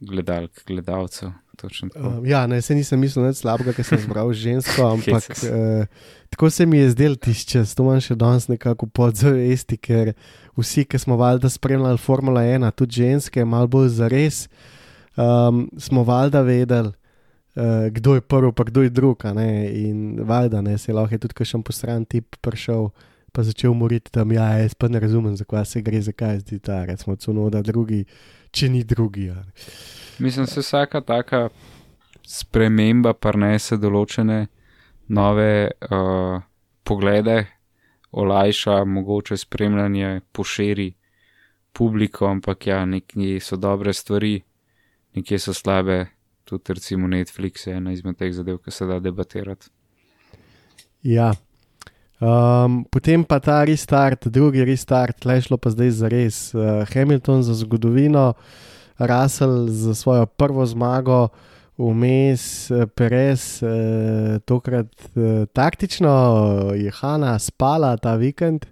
[SPEAKER 2] Gledalk, gledalcev.
[SPEAKER 1] Uh, ja, ne, se nisem mislil nič slabega, ker sem zbral žensko, ampak uh, tako se mi je zdel tišče, to imam še danes nekako podzavesti, ker vsi, ki smo valjda spremljali Formula 1, tudi ženske, malo bolj zares, um, smo valjda vedeli, uh, kdo je prvi, pa kdo je drug. a ne, In valjda ne, se je lahko tudi kakšen posran tip prišel. Pa začel moriti tam, ja, jaz pa ne razumem, zakaj se gre, zakaj je zdaj ta, recimo, cunoda, drugi, če ni drugi.
[SPEAKER 2] Mislim, se vsaka taka sprememba prenese določene nove uh, poglede, olajša mogoče spremljanje, poširi publiko, ampak ja, nekje so dobre stvari, nekje so slabe. Tudi recimo Netflix je ena izmed teh zadev, ki se da debatirati.
[SPEAKER 1] Ja. Um, potem pa ta restart, drugi restart, le šlo pa zdaj za res. Uh, Hamilton za zgodovino, Russell za svojo prvo zmago, vmes eh, Perez, uh, tokrat uh, taktično je Hanna spala ta vikend,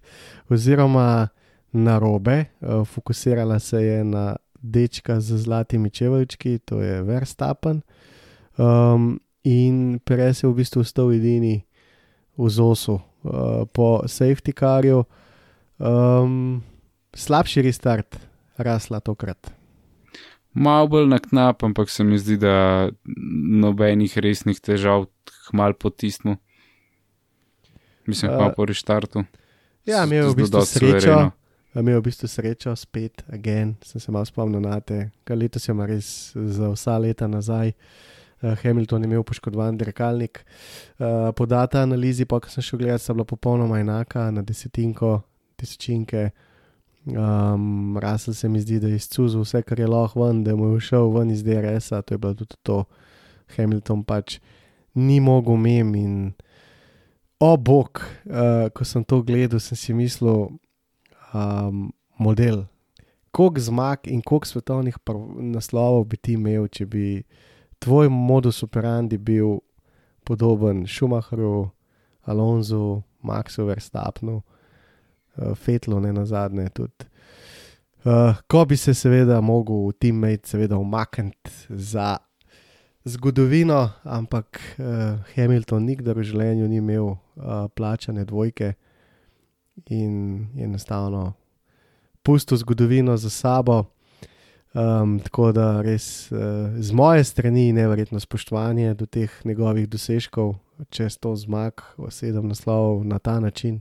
[SPEAKER 1] oziroma na robe, uh, fokusirala se je na dečka z zlatimi čeveljčki, to je Verstappen. Um, in Perez je v bistvu ostal edini v ZOS-u uh, po safety carju. Um, slabši restart, rasla tokrat.
[SPEAKER 2] Mal bolj na knap, ampak se mi zdi, da nobenih resnih težav hmal potisnu. Mislim,
[SPEAKER 1] Uh,
[SPEAKER 2] uh, po restartu.
[SPEAKER 1] Ja, imel je v bistvu srečo.
[SPEAKER 2] suvereno.
[SPEAKER 1] Imel v bistvu srečo, spet, again, sem se malo spomnil na te, kar letos je res za vsa leta nazaj. Uh, Hamilton je imel poškodovan dirkalnik. Uh, po data analizi, pa ko sem šel gledat, sta bila popolnoma enaka, na desetinko, tisočinke. Um, Rasel se mi zdi, da je izcuzil vse, kar je lahko ven, da mu je šel ven iz DRS-a, to je bilo tudi to. Hamilton pač ni mogel mem in o bog, uh, ko sem to gledal, sem si mislil, um, model, koliko zmag in koliko svetovnih naslovov bi ti imel, če bi tvoj modus operandi bil podoben Schumacherju, Alonso, Maxu Verstappenu, uh, Fetlu, ne na zadnje tudi. Uh, ko bi se seveda mogel teammate seveda umakniti za zgodovino, ampak uh, Hamilton nikdar v življenju ni imel uh, plačane dvojke in je enostavno pustil zgodovino za sabo. Um, tako da res uh, z moje strani nevrjetno spoštovanje do teh njegovih dosežkov, če sto zmag, sedem naslovov na ta način.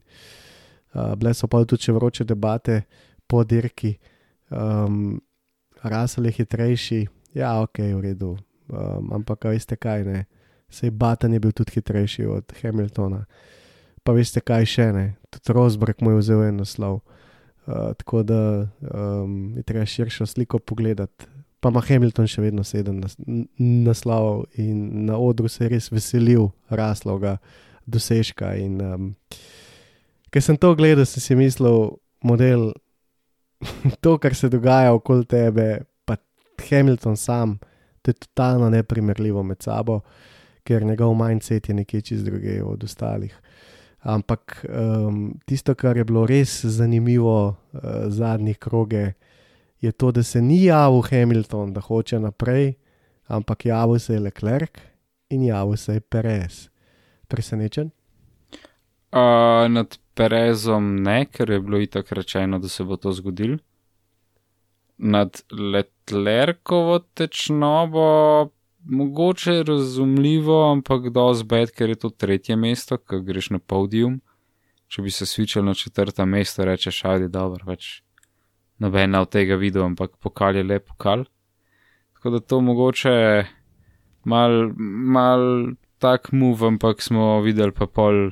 [SPEAKER 1] Uh, bile so pa tudi vroče debate po dirki, um, Rasel je hitrejši, ja, ok, v redu. Um, ampak veste kaj, ne, sej Batan je bil tudi hitrejši od Hamiltona. Pa veste kaj še ne, Rosberg mu je vzel en naslov. Uh, tako da um, je treba širšo sliko pogledati. Pa ima Hamilton še vedno sedem nas, naslovov in na odru se je res veselil razloga, dosežka. In, um, ker sem to gledal, sem si mislil, model, to, kar se dogaja okoli tebe, pa Hamilton sam, to je totalno neprimerljivo med sabo, ker njegov mindset je nekaj čist druge od ostalih. Ampak um, tisto, kar je bilo res zanimivo uh, zadnjih kroge, je to, da se ni javil Hamilton, da hoče naprej, ampak javil se je Leclerc in javil se je Perez. Presenečen?
[SPEAKER 2] Uh, nad Perezom ne, ker je bilo itak rečeno, da se bo to zgodilo. Nad Leclercovo tečnobo mogoče razumljivo, ampak dosti bed, ker je to tretje mesto, ki greš na podium. Če bi se svičal na četrta mesta, rečeš, ajde, dobro, več nobena od tega videl, ampak pokal je lep pokal. Tako da to mogoče mal, mal tak move, ampak smo videli pa pol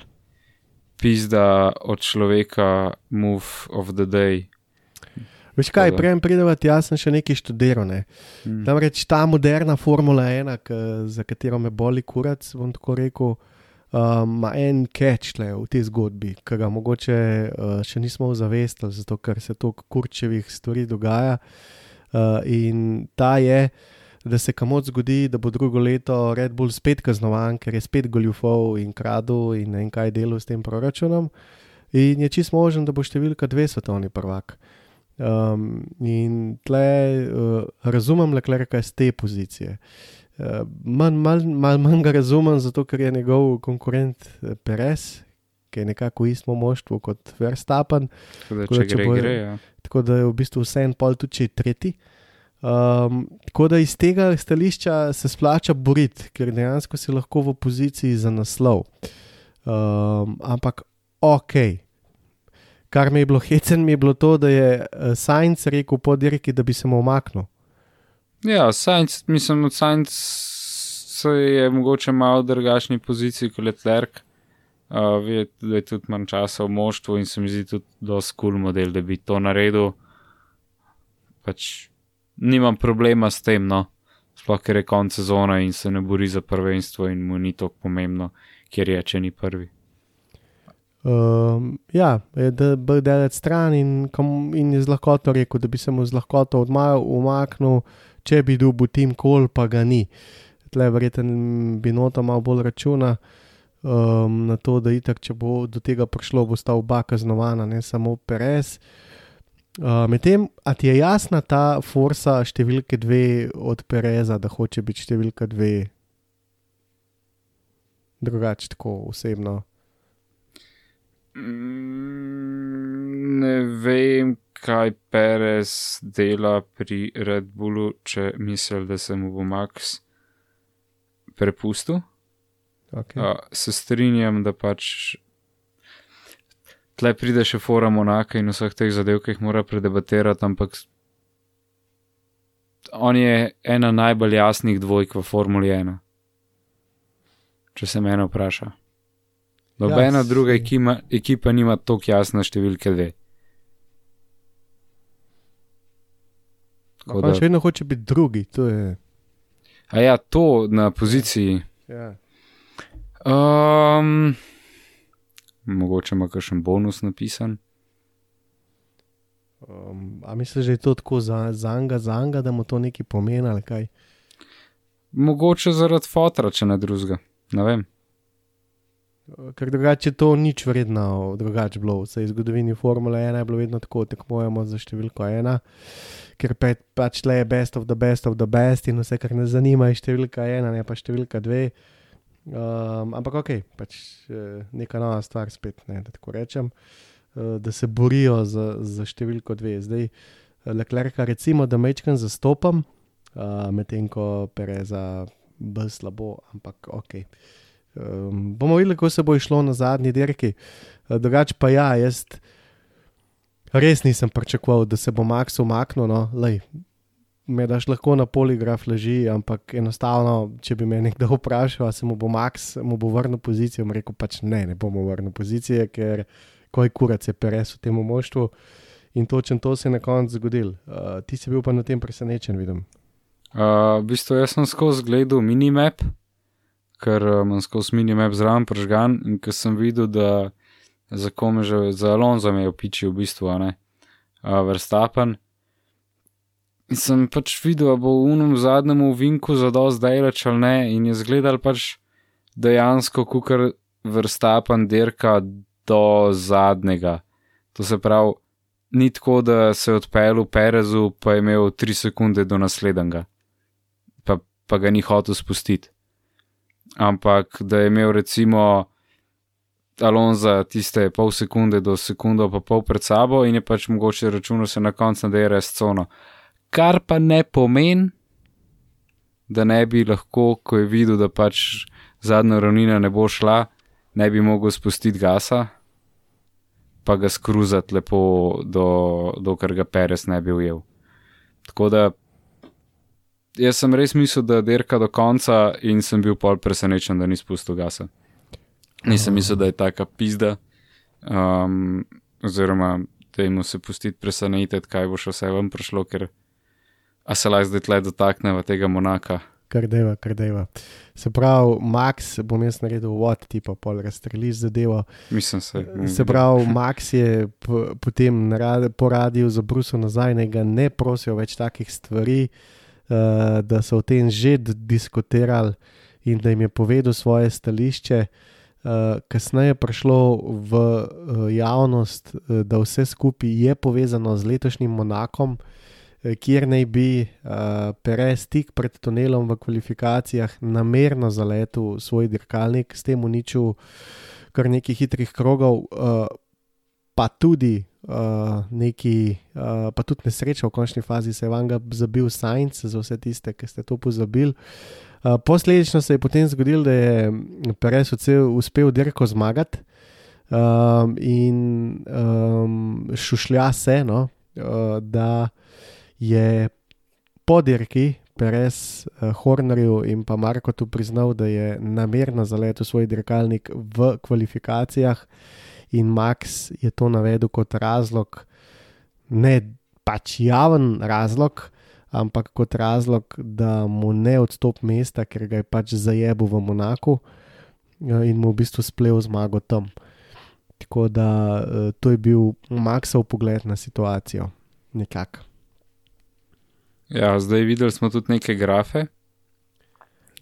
[SPEAKER 2] pizda od človeka, move of the day.
[SPEAKER 1] Veš kaj, prej pridevati, jaz sem še nekaj študiral. Ne. Hmm. Namreč ta moderna Formula 1, k, za katero me boli kurac, bom tako rekel, ima um, en catch le v tej zgodbi, ki ga mogoče uh, še nismo zavestili, zato ker se toliko kurčevih stvari dogaja. Uh, in ta je, da se kamot zgodi, da bo drugo leto Red Bull spet kaznovan, ker je spet goljufov in kradu in ne vem kaj delo s tem proračunom. In je čist možen, da bo številka dve svetovni prvak. Um, in tle uh, razumem Leclerca iz te pozicije. Uh, Manj mal, mal, mal ga razumem, zato ker je njegov konkurent uh, Perez, ki je nekako isto moštvo kot Verstappen.
[SPEAKER 2] Tako da, gre, bo, gre, ja.
[SPEAKER 1] tako da je v bistvu vse en pol tudi tretji. Um, tako da iz tega stališča se splača boriti, ker dejansko si lahko v poziciji za naslov. Um, ampak ok, kar mi je bilo hecen, mi je bilo to, da je uh, Sajenc rekel po dirki, da bi se mu omaknil.
[SPEAKER 2] Ja, Sajenc, mislim, od Sajenc je mogoče malo drugačni poziciji kot Leclerc. Uh, ve, da je tudi manj časa v moštvu in se mi zdi tudi dosti kul cool model, da bi to naredil. Pač nimam problema s tem, no. Sploh ker je konec sezona in se ne bori za prvenstvo in mu ni tako pomembno, ker je, če ni prvi.
[SPEAKER 1] Um, ja, da bi delal stran in, in je z lahkoto rekel, da bi se mu z lahkoto umaknil, če bi bil tim kol, pa ga ni. Tle, verjeten bi nota malo bolj računa um, na to, da itak, če bo do tega prišlo, bo sta oba kaznovana, ne samo Perez. Uh, Medtem, a ti je jasna ta forsa številke dve od Pereza, da hoče biti številka dve? Drugače, tako osebno.
[SPEAKER 2] Mm, ne vem, kaj Perez dela pri Red Bullu, če misli, da se mu bo Max prepustil.
[SPEAKER 1] Okay.
[SPEAKER 2] Uh, se strinjam, da pač tle pride še fora Monaka in vseh teh zadev, ki jih mora predebatirati, ampak on je ena najbolj jasnih dvojk v Formuli 1. Če se mene vpraša. Nobena ja, druga ekipa, ekipa nima tako jasne številke dve.
[SPEAKER 1] Da, še vedno hoče biti drugi. To je...
[SPEAKER 2] A ja, to na poziciji.
[SPEAKER 1] Ja.
[SPEAKER 2] Um, mogoče ima kakšen bonus napisan.
[SPEAKER 1] Um, a misliš, da je to tako za, za anga, za anga, da mu to nekaj pomeni ali kaj?
[SPEAKER 2] Mogoče zaradi fotra, če ne drugega. Ne vem.
[SPEAKER 1] Ker drugače to nič vredno, drugače bilo. Vse v zgodovini Formule 1 je bilo vedno tako, tekmujemo za številko 1, ker pa, pač le je best of the best of the best in vse, kar nas zanima, je številka 1, ne pa številka 2. Um, ampak ok, pač eh, neka nova stvar spet, ne, da tako rečem, uh, da se borijo za, za številko 2. Zdaj, Leclerca recimo, da mečkam zastopam, uh, medtem ko Pereza bolj slabo, ampak ok. Um, bomo videli, kako se bo išlo na zadnji dirki. Uh, drugače pa ja, jaz res nisem pričakoval, da se bo Max umaknil. No. Lej, me daš lahko na poligraf leži, ampak enostavno, če bi me nekdo vprašal, se mu bo Max mu bo vrnil pozicijo, bom rekel pač ne, ne bomo vrnil pozicije, ker koj kurac je peres v tem moštvu. In točno to se je na koncu zgodilo. Uh, ti si bil pa na tem presenečen, vidim.
[SPEAKER 2] Uh, v bistvu jaz sem skozi gledal minimap, ker eh, imam skozi minimap zraven pržgan in ker sem videl, da za kome že za Alonso me je opičil v bistvu, ne, uh, Verstappen. In sem pač videl, da bo v unem zadnjem vinku zadost dajleč ali ne in je zgledal pač dejansko, kukar Verstappen dirka do zadnjega. To se pravi, ni tako, da se je odpeljal v Perezu, pa je imel 3 sekunde do naslednjega, pa, pa ga ni hotel spustiti ampak da je imel recimo Alonso tiste pol sekunde do sekundo pa pol pred sabo in je pač mogoče računal se na koncu na DRS cono. Kar pa ne pomeni, da ne bi lahko, ko je videl, da pač zadnja ravnina ne bo šla, ne bi mogel spustiti gasa, pa ga skruzati lepo, dokler ga Perez ne bi ujel. Tako da jaz sem res mislil, da dirka do konca in sem bil pol presenečen, da ni spustil gasa. Nisem mislil, da je taka pizda, um, oziroma da jim se pustiti presenetiti, kaj bo še vse vam prišlo, ker a se laj zdaj tle dotakneva tega monaka.
[SPEAKER 1] Kar deva, kar deva. Se pravi, Max, bom jaz naredil vod, ti pa pol razstreliš zadevo.
[SPEAKER 2] Mislim se.
[SPEAKER 1] Se pravi, Max je potem po radiju zabrusil nazaj, ne ga ne prosijo več takih stvari. Eh, da so o tem že diskutirali in da jim je povedal svoje stališče. Uh, kasneje je prišlo v uh, javnost, uh, da vse skupaj je povezano z letošnjim Monakom, uh, kjer naj bi uh, Perez tik pred tunelom v kvalifikacijah namerno zaletel svoj dirkalnik, s tem uničil kar nekaj hitrih krogov, uh, pa tudi uh, neki, uh, pa tudi nesreča v končni fazi, se je vam ga zabil Science, za vse tiste, ki ste to pozabili. Uh, posledično se je potem zgodilo, da je Perez uspel dirko zmagati um, in um, šušlja se, no, uh, da je po dirki. Uh, Hornerju in pa Marko tu priznal, da je namerno zaletel svoj dirkalnik v kvalifikacijah, uh, in Max je to navedel kot razlog, ne pač javen razlog, ampak kot razlog, da mu ne odstop mesta, ker ga je pač zajebil v Monaku eh, in mu v bistvu splev zmago tam. Tako da eh, to je bil Maxov pogled na situacijo, nekako.
[SPEAKER 2] Ja, zdaj videli smo tudi neke grafe.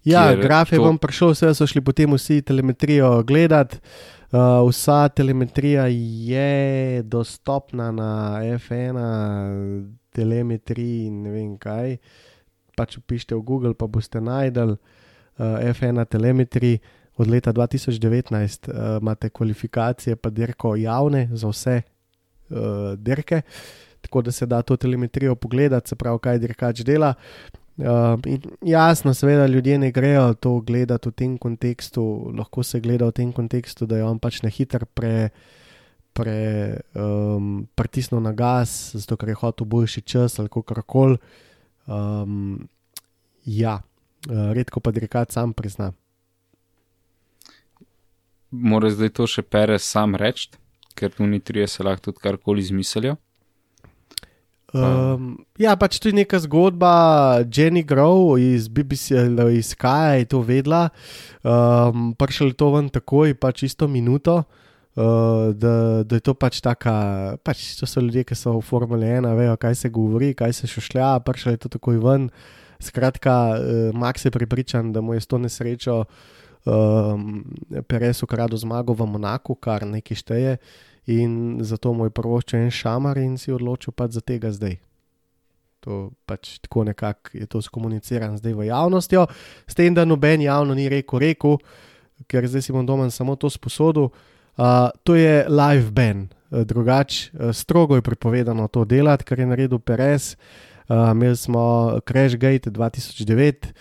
[SPEAKER 1] Ja, grafe to... bom prišel, vse so šli potem vsi telemetrijo gledati. Uh, vsa telemetrija je dostopna na F1, telemetriji in ne vem kaj. Pač pišite v Google, pa boste najdel uh, F1 telemetriji. Od leta 2019 uh, imate kvalifikacije, pa dirko javne za vse uh, dirke, tako da se da to telemetrijo pogledati, se pravi, kaj dirkač dela. Uh, jasno, seveda, ljudje ne grejo to gledati v tem kontekstu, lahko se gleda v tem kontekstu, da je on pač na hitro pre, pre, um, pritisnil na gas, zato ker je hotel boljši čas ali kar koli. Um, ja, uh, redko pa dirkač sam prizna.
[SPEAKER 2] Mora zdaj to še Perez sam reči, ker tu ni 30, lahko tudi karkoli izmislijo.
[SPEAKER 1] Um, ja, pač to je neka zgodba, Jenny Grow iz BBC, iz Kaj je to vedela. Um, Prišel je to ven takoj, pač isto minuto, uh, da, da je to pač taka. Pač to so ljudje, ki so v Formule 1, vejo, kaj se govori, kaj se šušlja. Prišel je to takoj ven, Skratka, uh, Max je pripričan, da mu je s to nesrečo um, Perez ukradel zmago v Monaku, kar nekaj šteje, in zato mu je prvoščil en šamar in si odločil pač za tega zdaj. To pač tako nekako je to skomuniciran zdaj v javnostjo, s tem, da noben javno ni rekel, rekel, ker zdaj si bom doma samo to sposodil. Uh, to je live ban, drugače, strogo je prepovedano to delati, kar je naredil Perez. Uh, imeli smo Crashgate 2009,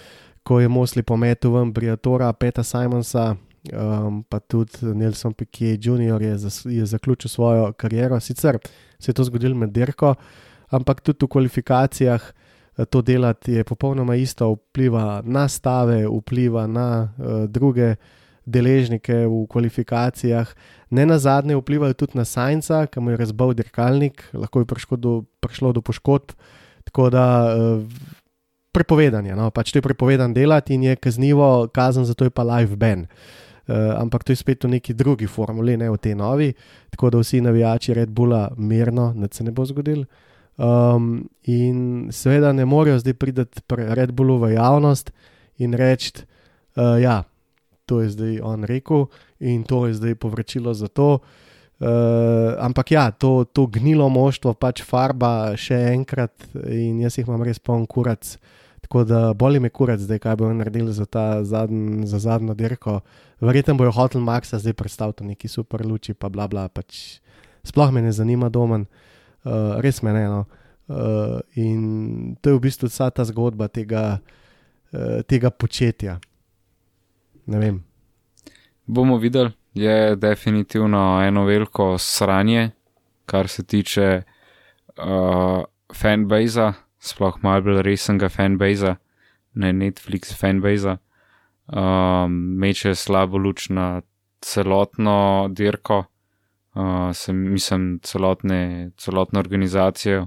[SPEAKER 1] ko je Mosli pometel ven Briatora, Peta Simonsa, um, pa tudi Nelson Piquet Jr. je, zas, je zaključil svojo kariero. Sicer se je to zgodilo med dirko, ampak tudi v kvalifikacijah eh, to delati je popolnoma isto, vpliva na stave, vpliva na uh, druge deležnike v kvalifikacijah. Ne na zadnje vplivajo tudi na Sajnca, ki mu je razbil dirkalnik, lahko je prišlo do, prišlo do poškodb. Tako da uh, prepovedanje, no? pač to je prepovedan delati in je kaznivo, kazen za to je pa live ban. Uh, ampak to je spet v neki drugi formuli, ne v tej novi, tako da vsi navijači Red Bulla mirno, da se ne bo zgodil. Um, in seveda ne morejo zdaj priti Red Bullu v javnost in reči, da uh, ja, to je zdaj on rekel in to je zdaj povračilo za to. Uh, ampak ja, to, to gnilo moštvo pač farba še enkrat in jaz jih imam res poln kurac. Tako da boli me kurac, zdaj kaj bojo naredili za, zadn, za zadnjo dirko. Verjetno bojo hotel Maxa zdaj predstaviti neki super luči, pa bla bla. Pač sploh me ne zanima domen, uh, res me ne. No. Uh, in to je v bistvu vsa ta zgodba tega, uh, tega početja. Ne vem.
[SPEAKER 2] Bomo videli je definitivno eno veliko sranje, kar se tiče uh, fanbase, sploh malo bolj resnega fanbase, ne Netflix fanbase. Um, meče slabo luč na celotno dirko, uh, se, mislim, celotne, celotno organizacijo,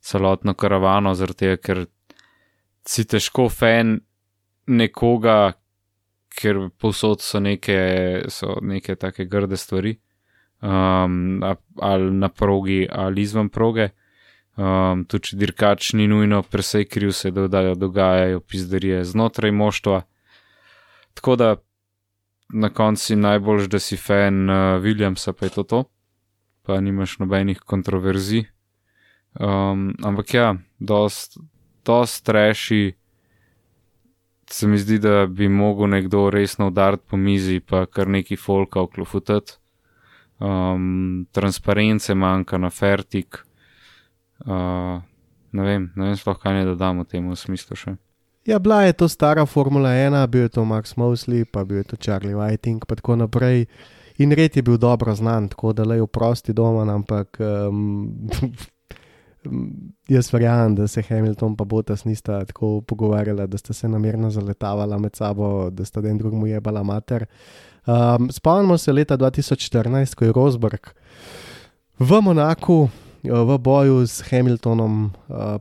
[SPEAKER 2] celotno karavano, zato ker si težko fan nekoga, ker povsod so neke, so neke take grde stvari, um, ali na progi, ali izven proge. Um, tudi če dirkač ni nujno presej kriv, se dodajo, dogajajo pizderije znotraj moštva. Tako da na koncu najboljš, da si fan uh, Williamsa, pa je to to, pa nimaš nobenih kontroverzij. Um, ampak ja, dost, dost reši se mi zdi, da bi mogel nekdo resno udariti po mizi, pa kar neki folka oklofutati. Um, transparence manjka na fertik. Ne vem, ne vem sploh, kaj ne dodamo temu smislu še.
[SPEAKER 1] Ja, bila je to stara Formula 1, bil je to Max Mosley, pa bil je to Charlie Whiting, pa tako naprej. In red je bil dobro znan, tako da le v prosti doma, ampak um, Jaz verjamem, da se Hamilton in Botas nista tako pogovarjala, da sta se namerno zaletavala med sabo, da sta en drugemu jebala mater. Um, spomnimo se leta 2014, ko je Rosberg v Monaku. V boju s Hamiltonom,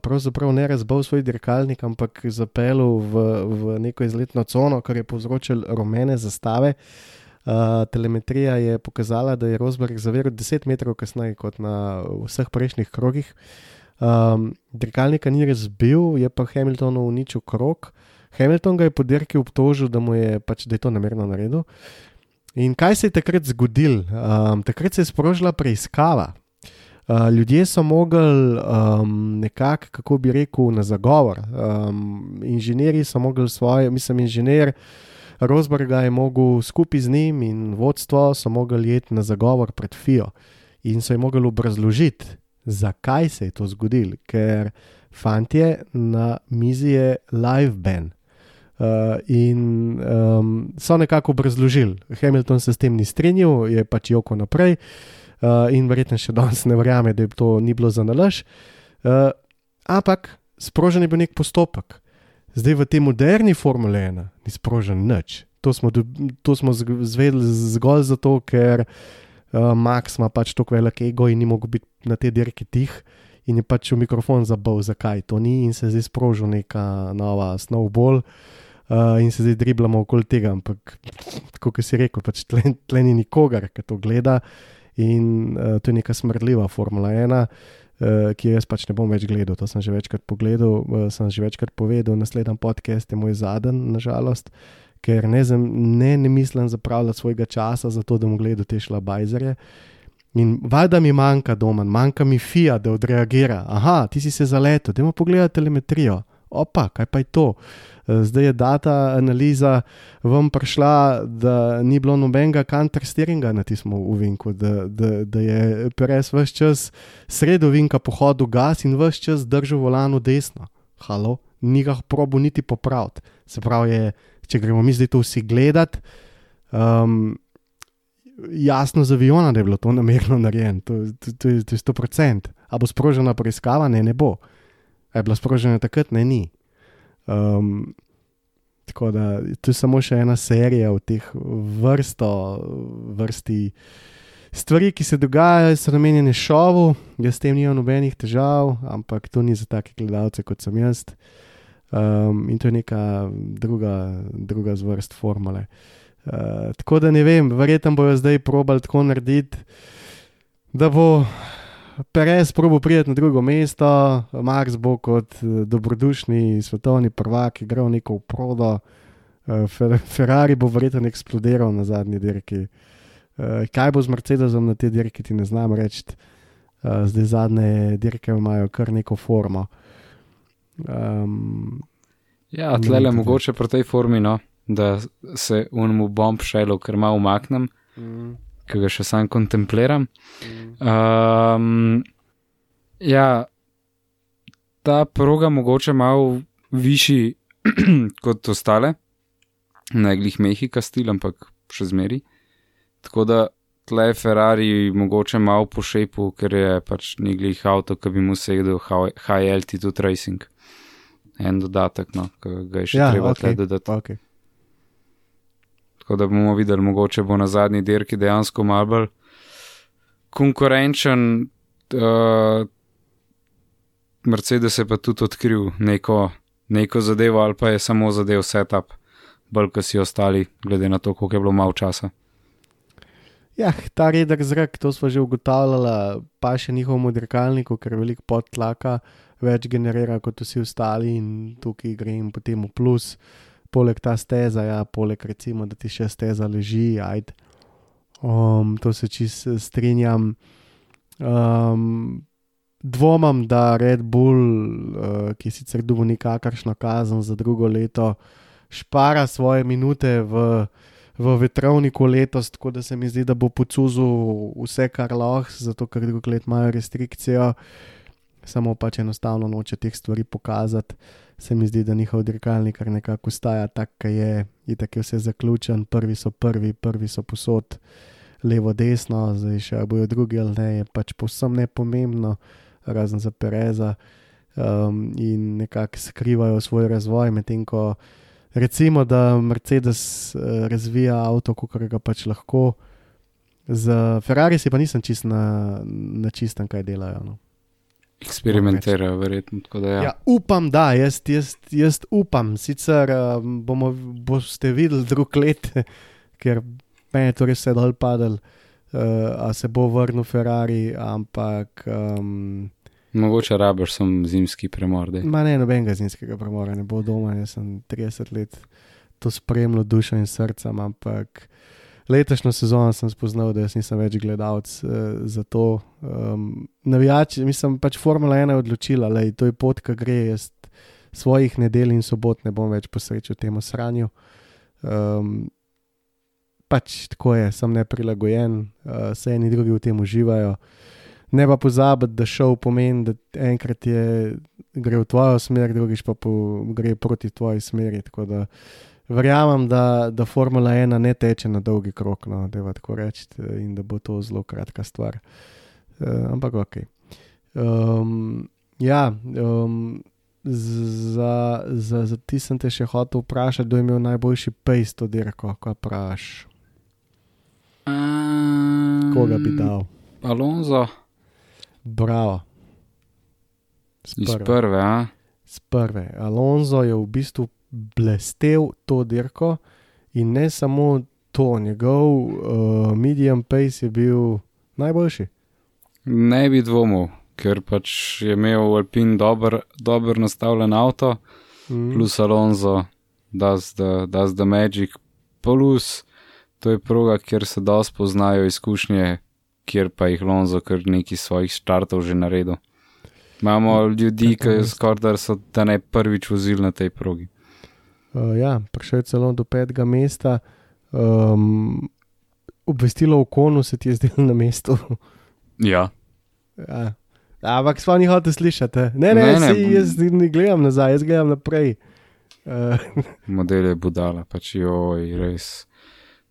[SPEAKER 1] pravzaprav ne razbil svoj dirkalnik, ampak zapeljal v, v neko izletno cono, kar je povzročilo rumene zastave. Uh, telemetrija je pokazala, da je Rosberg zaviril 10 metrov kasneje kot na vseh prejšnjih krogih. Um, dirkalnika ni razbil, je pa Hamilton uničil krok. Hamilton ga je po dirki obtožil, da, je, pač, da je to namerno naredil. In kaj se je takrat zgodilo? Um, takrat se je sprožila preiskava. Uh, ljudje so mogli um, nekako, kako bi rekel, na zagovor. Um, inženirji so mogli svoje, mislim, inženir Rosberga je mogel skupaj z njim in vodstvo so mogli jeti na zagovor pred FIO in so jim mogli obrazložiti, Zakaj se je to zgodilo? Ker fantje na mizi je live ban. Uh, in um, so nekako obrazložili, Hamilton se s tem ni strinjal, je pač joko naprej, uh, in verjetno še danes ne verjame, da je to ni bilo za nalaž. Uh, ampak sprožen je bil nek postopek. Zdaj v tej moderni Formule 1 ni sprožen nič. To smo, to smo zvedeli zgolj zato, ker uh, Max ima pač tako velik ego in ni mogel biti na te dirke tih. In je pač v mikrofon zabavil, zakaj to ni, in se zdaj sprožil neka nova snowball, uh, in se zdaj driblamo okoli tega. Ampak, kot si rekel, pač tle, tle ni nikogar, ki to gleda, in uh, to je neka smrdljiva Formula 1. Uh, uh, ki jo jaz pač ne bom več gledal. To sem že večkrat pogledal, uh, sem že večkrat povedal. Naslednji podcast je moj zadnji, nažalost, ker ne, zem, ne, ne mislim zapravljati svojega časa za to, da bom gledal te šlabajzere. In valjda mi manjka doma, manjka mi FIA, da odreagira. Aha, ti si se zaletel, da imaš pogled telemetrijo. Opa, kaj pa je to? Zdaj je data analiza vam prišla, da ni bilo nobenega counter-steeringa na tistem uvinku, da, da, da je PRS vse čas sredo vinka pohodu gas in vse čas držal volano desno. Halo, ni ga probo niti popraviti. Se pravi, je, če gremo mi zdaj to vsi gledati, um, jasno za aviona, da je bilo to namerno narejeno, to, to, to, to je 100%. A bo sprožena preiskava? Ne, ne bo. A je bila sprožena takrat? Ne, ni. Um, tako da to je samo še ena serija v teh vrsto, vrsti stvari, ki se dogajajo, so namenjene šovu. Jaz s tem nimam nobenih težav, ampak to ni za take gledalce kot sem jaz. Um, in to je neka druga, druga zvrst formule. Uh, tako da ne vem, verjetno bojo zdaj probali tako narediti, da bo Perez probo prijeti na drugo mesto, Max bo kot eh, dobrodušni svetovni prvak igral neko prodo, uh, Ferrari bo verjetno eksplodiral na zadnji dirki. Uh, kaj bo z Mercedesom na tej dirki, ti ne znam reči. Zdaj zadnje dirke imajo kar neko formo. Um,
[SPEAKER 2] ja, tle le mogoče pri tej formi, no, da se unmu bomb šelo, ker malo umaknem. Mm ki ga še sam kontempliram. Um, ja, ta proga mogoče malo višji kot ostale, ne glih mehika stil, ampak še zmeri. Tako da tle je Ferrari mogoče malo po šepu, ker je pač ni glih avto, ki bi mu sedel high altitude racing. En dodatek, no, ki ga je še ja, treba okay, dodati.
[SPEAKER 1] Okay.
[SPEAKER 2] Tako da bomo videli, mogoče bo na zadnji dirki dejansko malo bolj konkurenčen. Uh, Mercedes je pa tudi odkril neko, neko zadevo, ali pa je samo zadev setup, bolj kot si ostali, glede na to, koliko je bilo malo časa.
[SPEAKER 1] Ja, ta redek zrak, to smo že ugotavljali, pa še njihovemu dirkalniku, ker veliko podtlaka več generira kot vsi ostali in tukaj gre jim potem v plus. Uh, poleg ta steza, ja, poleg recimo, da ti še steza leži, ajd. Um, to se čist strinjam. Um, dvomam, da Red Bull, uh, ki sicer dugo nikakršno kazen za drugo leto, špara svoje minute v, v vetrovniku letos, tako da se mi zdi, da bo pocuzil vse, kar lahko, zato ker drugo let imajo restrikcijo, samo pač enostavno noče teh stvari pokazati se mi zdi, da njihov dirkalnik nekako ustaja tako, kot je, in tako je vse zaključen, prvi so prvi, prvi so posod, levo, desno, zdaj še bojo drugi ali ne, je pač povsem nepomembno, razen za Pereza. Um, in nekako skrivajo svoj razvoj, medtem ko recimo, da Mercedes uh, razvija avto, kot ga pač lahko, za Ferrari si pa nisem čist na, na čistem, kaj delajo. No
[SPEAKER 2] eksperimentirajo, verjetno. Da, ja.
[SPEAKER 1] Ja, upam, da, jaz, jaz, jaz upam. Sicer um, bomo, boste videli drug let, ker me je to res dol padel, uh, a se bo vrnil Ferrari, ampak. Um,
[SPEAKER 2] Mogoče rabiš sem zimski premor.
[SPEAKER 1] Ma ne, nobenega zimskega premora, ne bo doma, jaz sem 30 let to spremljal dušo in srcem, ampak letošnjo sezono sem spoznal, da nisem več gledalec uh, za to. Um, navijači, mislim, pač Formula 1 je odločila, da je to pot, ki gre. Jaz svojih nedelj in sobot ne bom več posvečal temu sranju. Um, pač tako je, sem neprilagojen, uh, vse eni drugi v tem uživajo. Ne pa pozabiti, da šov pomeni, da enkrat je, gre v tvojo smer, drugič pa po, gre proti tvoji smeri. Tako da uh, verjamem, da, da Formula 1 ne teče na dolgi krok, no, da je tako reči, in da bo to zelo kratka stvar. Uh, ampak ok. Um, ja, um, za, za, za ti sem te še hotel vprašati, kdo je imel najboljši pejst od dirko, ko praš.
[SPEAKER 2] Um,
[SPEAKER 1] Koga bi dal?
[SPEAKER 2] Alonso.
[SPEAKER 1] Bravo.
[SPEAKER 2] Iz prve, a?
[SPEAKER 1] Z prve. Alonso je v bistvu blestev to dirko in ne samo to, njegov uh, medium pace je bil najboljši.
[SPEAKER 2] Ne bi dvomil, ker pač je imel Alpin dober, dober nastavljen avto,
[SPEAKER 1] Mm.
[SPEAKER 2] plus Alonso, does the, does the magic, plus to je proga, kjer se dosti poznajo izkušnje, kjer pa jih Alonso kar neki svojih štartov že naredil. Imamo ljudi,
[SPEAKER 1] Tako
[SPEAKER 2] ki skoraj da so da ne prvič vozili na tej progi.
[SPEAKER 1] Uh, ja, prišel je celo do petega mesta. Um, obvestilo o konu se ti je zdelo na mestu.
[SPEAKER 2] Ja,
[SPEAKER 1] ja. Ampak sploh ni hotel slišati. eh. Ne, ne,
[SPEAKER 2] Ne,
[SPEAKER 1] ne, si, jaz ne gledam nazaj, jaz gledam naprej. Uh,
[SPEAKER 2] model je budala, pač joj, res.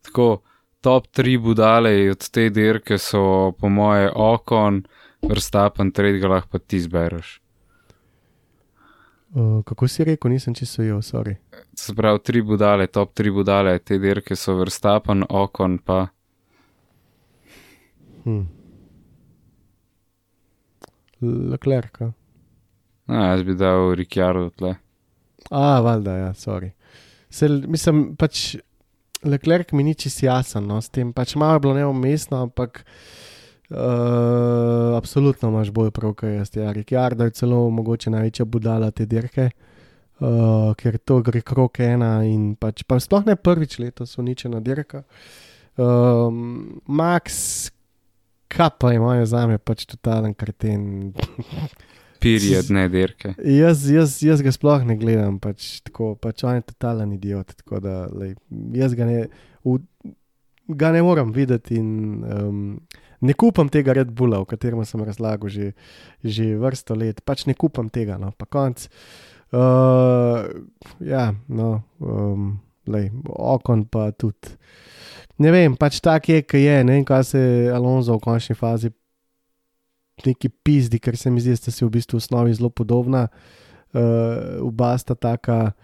[SPEAKER 2] Tako, top tri budale od te dirke so, po moje, okon, vrstapen, tretjega lahko pa ti zbereš.
[SPEAKER 1] Uh, kako si rekel, nisem čisto jo, sorry.
[SPEAKER 2] Se pravi, tri budale, top tri budale te dirke so vrstapen, okon pa.
[SPEAKER 1] Hm. Leclerc.
[SPEAKER 2] No, jaz bi dal Ricciardo tle.
[SPEAKER 1] A, valjda, ja, sorry. Se, mislim, pač Leclerc mi ni čist jasen, no, s tem pač malo je bilo neumestno, ampak uh, absolutno imaš bolj prav, kaj jaz. Ja, Ricciardo je celo mogoče največja budala te dirke, uh, ker to gre krok ena in pač pa sploh ne prvič letos uničena dirka. Um, Max, kaj pa imajo za me, pač totalen kreten.
[SPEAKER 2] Period, ne dirke.
[SPEAKER 1] Jaz, jaz, jaz ga sploh ne gledam, pač, tako, pač on je totalen idiot. Tako da, lej, jaz ga ne, v, ga ne morem videti in um, ne kupam tega Red Bulla, o katerem sem razlagal že, že vrsto let. Pač ne kupam tega, no, pa konc. Uh, ja, no, um, lej, okon pa tudi. Ne vem, pač tak je, ki je, ne vem, kaj se Alonso v končni fazi neki pizdi, ker se mi zdi, da sta si v bistvu v osnovi zelo podobna. Uh, oba sta taka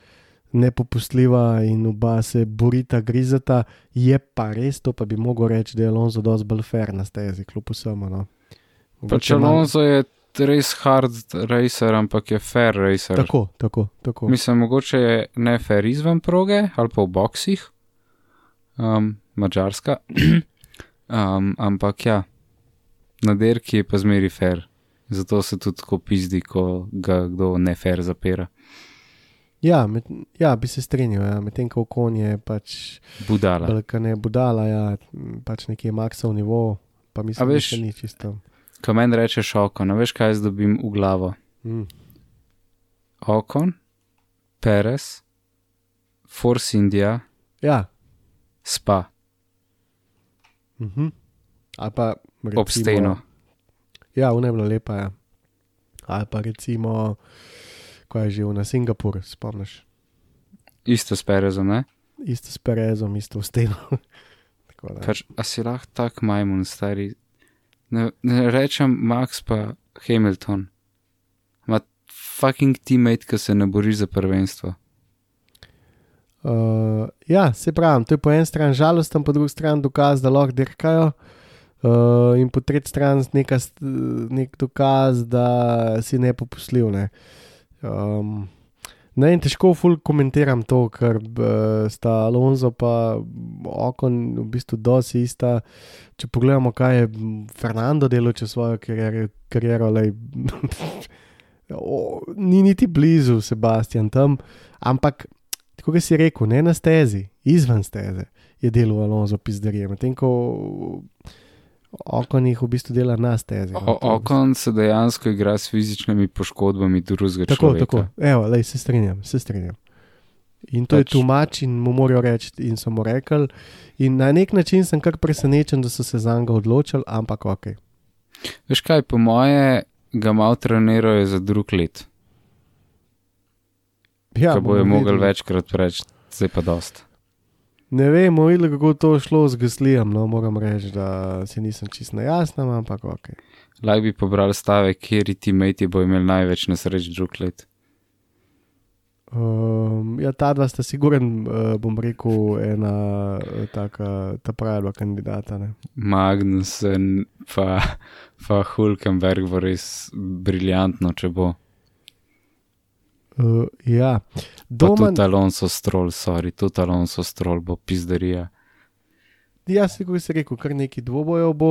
[SPEAKER 1] nepopustljiva in oba se borita, grizata. Je pa res, to pa bi mogel reči, da je Alonso dosti bolj fair na stezi, kljub vsemu. No.
[SPEAKER 2] Pač Alonso je res hard racer, ampak je fair racer.
[SPEAKER 1] Tako, tako, tako.
[SPEAKER 2] Mislim, mogoče je ne fair izven proge ali pa v boksih, um, mačarska, um, ampak ja, na derki je pa zmeri fair. Zato se tudi tako pizdi, ko ga kdo ne fair zapira.
[SPEAKER 1] Ja, med, ja, bi se strinjal, ja. medtem ko kon je pač
[SPEAKER 2] Budala.
[SPEAKER 1] balkane budala, ja, pač nekje maksov nivo, pa mislim, da
[SPEAKER 2] veš-
[SPEAKER 1] še ni čisto.
[SPEAKER 2] Ko meni rečeš okon, a veš kaj jaz dobim v glavo?
[SPEAKER 1] Mm.
[SPEAKER 2] Okon, Perez, Force India,
[SPEAKER 1] Ja,
[SPEAKER 2] Spa,
[SPEAKER 1] mhm. ali pa recimo,
[SPEAKER 2] ob steno.
[SPEAKER 1] Ja, una je bila lepa. Ja. Ali pa recimo, ko je živel na Singapur, spomniš,
[SPEAKER 2] Isto s Perezom, ne?
[SPEAKER 1] isto s Perezom, isto v. Tako da.
[SPEAKER 2] Pač, a si lahko tak majmun, stari. Ne, ne rečem Max pa Hamilton. Ma fucking teammate, ki se ne bori za prvenstvo.
[SPEAKER 1] Uh, ja, se pravi, to je po eni strani žalosten, po drugi strani dokaz, da lahko dirkajo. Uh, in po tretji strani nek dokaz, da si ne popustljiv. Um, ne, in težko ful komentiram to, ker uh, sta Alonso pa okon v bistvu dosi ista. Če pogledamo, kaj je Fernando delal čez svojo kariero lej, o, ni niti blizu Sebastian tam, ampak tako kot si rekel, ne na stezi, izven steze je delal Alonso pizderije, medtem ko okon jih v bistvu dela na stezi. no,
[SPEAKER 2] O,
[SPEAKER 1] je
[SPEAKER 2] okon se dejansko igra s fizičnimi poškodbami drugega
[SPEAKER 1] Tako,
[SPEAKER 2] človeka.
[SPEAKER 1] tako. Evo, lej, se strinjam, se strinjam. In to pač. je
[SPEAKER 2] Pač-
[SPEAKER 1] tumač, in mu morajo reči, in so mu rekli. In na nek način sem kar presenečen, da so se za njega odločili, ampak ok.
[SPEAKER 2] Veš kaj, po moje ga malo trenirajo za drug let.
[SPEAKER 1] Ja,
[SPEAKER 2] Ja, bojo mogli večkrat reči, zdaj pa dost.
[SPEAKER 1] Ne vem, videli, kako to je šlo z Gaslijem. No, moram reči, da si nisem čist na jasnem, ampak ok.
[SPEAKER 2] Lahko bi pobral stavek, kjer ti meti bo imel največ nesreč drug let.
[SPEAKER 1] Um, ja, ta dva sta siguren, uh, bom rekel, ena uh, taka, ta prava dva kandidata. Ne.
[SPEAKER 2] Magnussen pa, pa Hulkenberg bo res briljantno, če bo.
[SPEAKER 1] Uh, ja, Doman,
[SPEAKER 2] tudi Alonso Stroll, sorry, tudi Alonso Stroll bo pizderija.
[SPEAKER 1] jaz si, kot si rekel, kar neki dvobojev bo.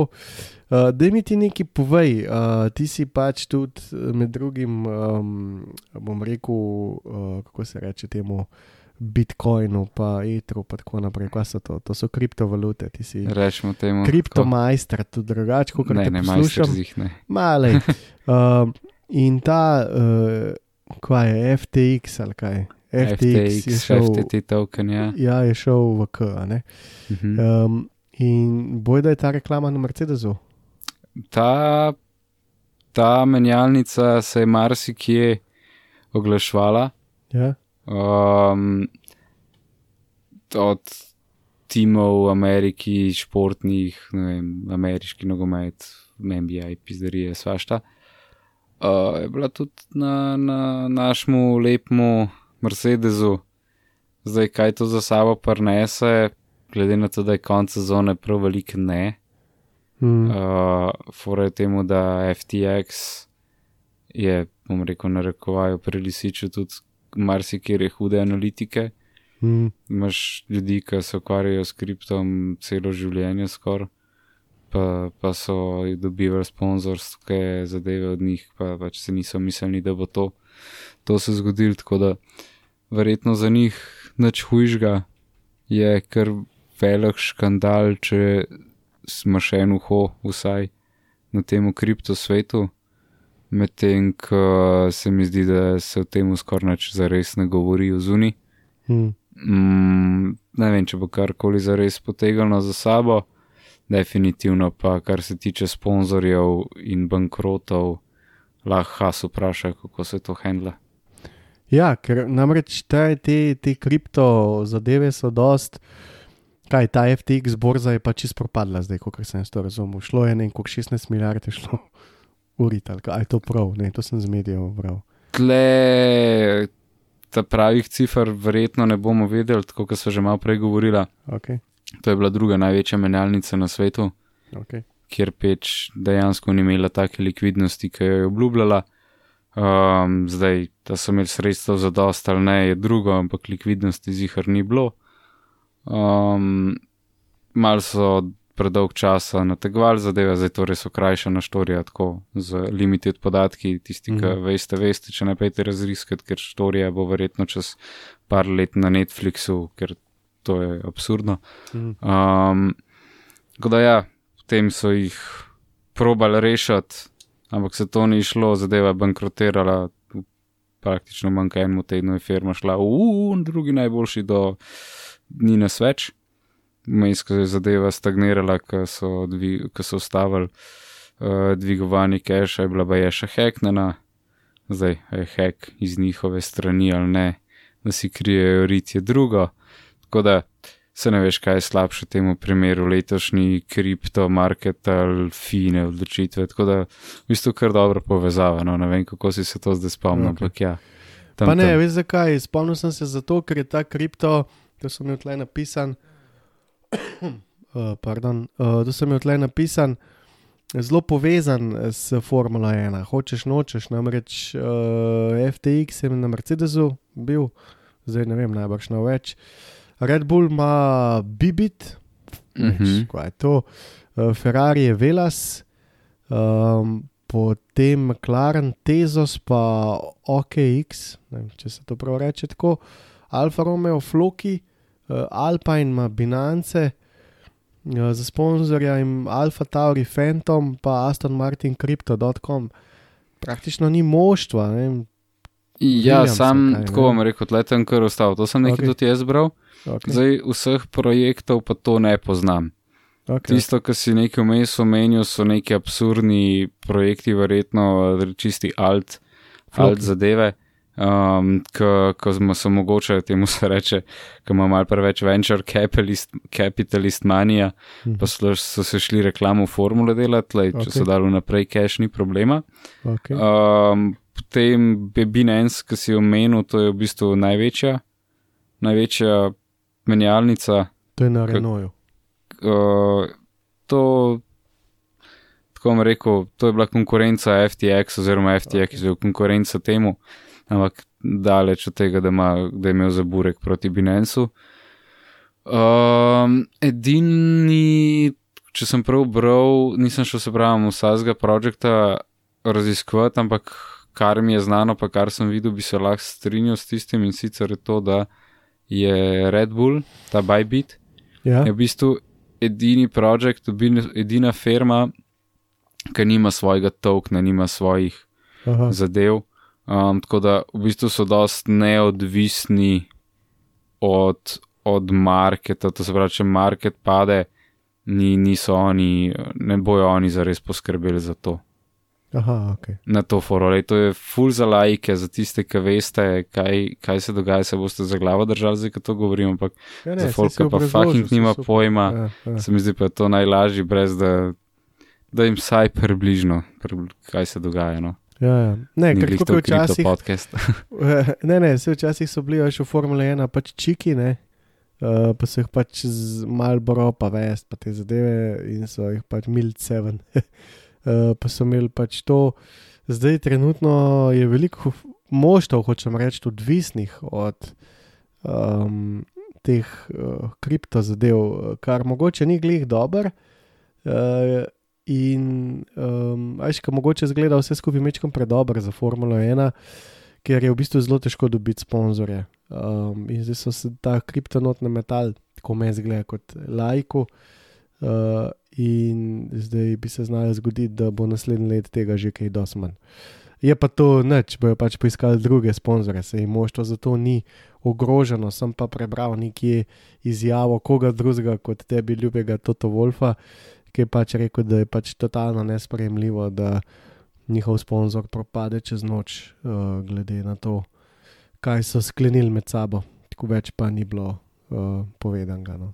[SPEAKER 1] Uh, da mi ti nekaj povej, uh, ti si pač tudi eh, med drugim, um, bom rekel, uh, kako se reče temu. Bitcoinu, pa Etru, pa tako naprej. Kaj so to? To so kriptovalute. Ti si
[SPEAKER 2] Rečemo temu.
[SPEAKER 1] kriptomajster, tudi drugače, kot
[SPEAKER 2] Ne,
[SPEAKER 1] te
[SPEAKER 2] ne, majster zih ne.
[SPEAKER 1] Male. Um, in ta, uh, kaj je FTX ali kaj? FTX, je
[SPEAKER 2] FTX,
[SPEAKER 1] šel,
[SPEAKER 2] FTT token, ja.
[SPEAKER 1] ja, je šel v K. a ne?
[SPEAKER 2] Mhm.
[SPEAKER 1] Um, in boj, da je ta reklama na Mercedesu.
[SPEAKER 2] Ta, ta menjalnica se je marsikje oglašvala.
[SPEAKER 1] Ja?
[SPEAKER 2] Um, od timov v Ameriki, športnih, ne vem, ameriški nogomet, NBA, pizderije, svašta. Uh, je bila tudi na, na našemu lepemu Mercedesu, zdaj kaj to za sabo prnese, glede na to, da je konec sezone prav velik ne.
[SPEAKER 1] Hmm.
[SPEAKER 2] Uh, Fora je temu, da FTX je, bom rekel, narekovajo pri lisiču tudi marsikere hude analitike.
[SPEAKER 1] Hmm.
[SPEAKER 2] Imaš ljudi, ki se ukvarjajo s kriptom celo življenje skoraj, pa, pa so dobivali sponzorske zadeve od njih, pa pač se niso mislili, da bo to, to se zgodilo. Tako da verjetno za njih nič hujšega je kar velik škandal, če smo še en uho vsaj na tem kriptosvetu. Medtem, ko se mi zdi, da se o tem skoraj nič zares ne govori v zuni.
[SPEAKER 1] Hmm.
[SPEAKER 2] Mm, ne vem, če bo karkoli zares potegnilo za sabo, definitivno pa, kar se tiče sponzorjev in bankrotov, lahko Has vpraša, kako se to handla.
[SPEAKER 1] Ja, ker namreč te, te, te kripto zadeve so dost. Kaj ta FTX borza je pa čisto propadla, zdaj, kot sem to razumel. Šlo je nekaj 16 milijard, je šlo urit ali kaj, je to prav, ne, to sem z medijev bral.
[SPEAKER 2] Tle, ta pravih cifr verjetno ne bomo vedeli, tako kot so že malo prej govorila.
[SPEAKER 1] Okay,
[SPEAKER 2] To je bila druga največja menjalnica na svetu,
[SPEAKER 1] okay.
[SPEAKER 2] kjer peč dejansko ni imela take likvidnosti, ki jo je obljubljala. Um, zdaj, da so imeli sredstva za dost ali ne, je drugo, ampak likvidnosti zihar ni bilo. Um, mal so predolg časa nategovali zadeve, zdaj to res okrajšana štorija, tako z limited podatki, tisti, ki
[SPEAKER 1] Mhm.
[SPEAKER 2] veste, veste, če ne pejte razriskati, ker štorija bo verjetno čez par let na Netflixu, ker to je absurdno.
[SPEAKER 1] Mhm.
[SPEAKER 2] Um, tako da ja, potem so jih probali rešiti, ampak se to ni šlo, zadeva je bankrotirala. Praktično manj kot enemu tednu je firma šla uh, drugi najboljši do ni nas več. Vmes, ko je zadeva stagnirala, ko so, dvi, so ustavili uh, dvigovanje keša, je bila pa je še heknjena, zdaj je hek iz njihove strani ali ne, da si krijejo rit je drugo. Tako da se ne veš, kaj je slabše v tem primeru, letošnji kriptomarket ali fine odločitve. Tako da v bistvu kar dobro povezava. No, ne vem, kako si se to zdaj spomnil, ampak ja.
[SPEAKER 1] Pa ne, veš zakaj? Spomnil sem se zato, ker je ta kripto, to sem imel tle napisan. uh, pardon, uh, to sem imel tle napisan, zelo povezan s Formula 1. Hočeš, nočeš, namreč uh, FTX je na Mercedesu bil, zdaj ne vem, najbrž na več. Red Bull ima Bibit,
[SPEAKER 2] Mhm.
[SPEAKER 1] kaj je to, uh, Ferrari je Velas. Um, Potem McLaren, Tezos, pa OKX, ne vem, če se to prav reče tako, Alfa Romeo, Floki, uh, Alpine ima Binance, uh, za sponzorja jim Alfa Tauri, Phantom, pa Aston Martin, Crypto.com. Praktično ni moštva, ne.
[SPEAKER 2] Ja,
[SPEAKER 1] Williamsa,
[SPEAKER 2] sam
[SPEAKER 1] kaj, ne?
[SPEAKER 2] tako bom rekel, tle sem kar ostal. To sem nekaj okay. tudi jaz bral.
[SPEAKER 1] Okay,
[SPEAKER 2] Zdaj vseh projektov pa to ne poznam.
[SPEAKER 1] okay.
[SPEAKER 2] Tisto, kar si nekaj vmes omenil, so neki absurdni projekti, verjetno čisti alt,
[SPEAKER 1] Floki.
[SPEAKER 2] alt zadeve. Um, ko smo se mogoče temu se reče, ko ima mal preveč venture capitalist, capitalist manija,
[SPEAKER 1] Mhm.
[SPEAKER 2] pa so, so se šli reklamo formule delati, lej, če
[SPEAKER 1] Okej.
[SPEAKER 2] so dali naprej cash, ni problema.
[SPEAKER 1] okay.
[SPEAKER 2] Um, potem Binance, ki si omenil, to je v bistvu največja, največja menjalnica.
[SPEAKER 1] To je na Renaultu.
[SPEAKER 2] Uh, to, tako bom rekel, to je bila konkurenca FTX, oziroma FTX je bil konkurenca temu, ampak daleč od tega, da, ima, da je imel zaburek proti Binancu. Um, edini, če sem prav bral, nisem šel se pravi vsega projekta raziskovati, ampak kar mi je znano, pa kar sem videl, bi se lahko strinjal s tistim in sicer je to, da je Red Bull, ta Bybit,
[SPEAKER 1] Ja,
[SPEAKER 2] je v bistvu edini projekt, edina firma, ki nima svojega tokna, nima svojih
[SPEAKER 1] aha,
[SPEAKER 2] zadev. Um, tako da v bistvu so dost neodvisni od, od marketa, to se pravi, če market pade, ni, niso oni, ne bojo oni zares poskrbeli za to.
[SPEAKER 1] Aha, ok.
[SPEAKER 2] Na to forole. To je full za lajke, za tiste, ki veste, kaj, kaj se dogaja, se boste za glavo držali, zdaj, ko to govorim, ampak
[SPEAKER 1] Ja,
[SPEAKER 2] za
[SPEAKER 1] saj
[SPEAKER 2] folk, ki pa fucking nima
[SPEAKER 1] super.
[SPEAKER 2] pojma,
[SPEAKER 1] Ja, ja.
[SPEAKER 2] se mi zdi pa je to najlažje, brez da, da jim vsaj približno, pri- kaj se dogaja. No.
[SPEAKER 1] Ja, ja. Ne, ker tako
[SPEAKER 2] to
[SPEAKER 1] je
[SPEAKER 2] kripto
[SPEAKER 1] včasih.
[SPEAKER 2] podcast.
[SPEAKER 1] Ne, ne, se včasih so bili še v Formule 1, pač čiki, ne. Uh, pa so jih pač z Malboro, pa vest, pa te zadeve in so jih pač Mild 7. uh, pa so imeli pač to, zdaj trenutno je veliko moštev, hočem reči, odvisnih od um, teh uh, kripto zadev, kar mogoče ni glih dober. Uh, in um, ajš, ka mogoče zgleda vse skupaj mečkom predober za Formulo 1 ker je v bistvu zelo težko dobiti sponzorje. Um, in zdaj so se ta kriptonotni metal, tako me zgleda kot lajku. Uh, in zdaj bi se znalo zgoditi, da bo naslednji let tega že kaj dosman. Je pa to nič, bojo pač poiskali druge sponzore, se jim moštvo zato ni ogroženo. Sem pa prebral nekje izjavo koga drugega kot tebi ljubega Toto Wolfa, ki je pač rekel, da je pač totalno nespremljivo, da njihov sponzor propade čez noč, uh, glede na to, kaj so sklenili med sabo. Tako več pa ni bilo uh, povedanega. No.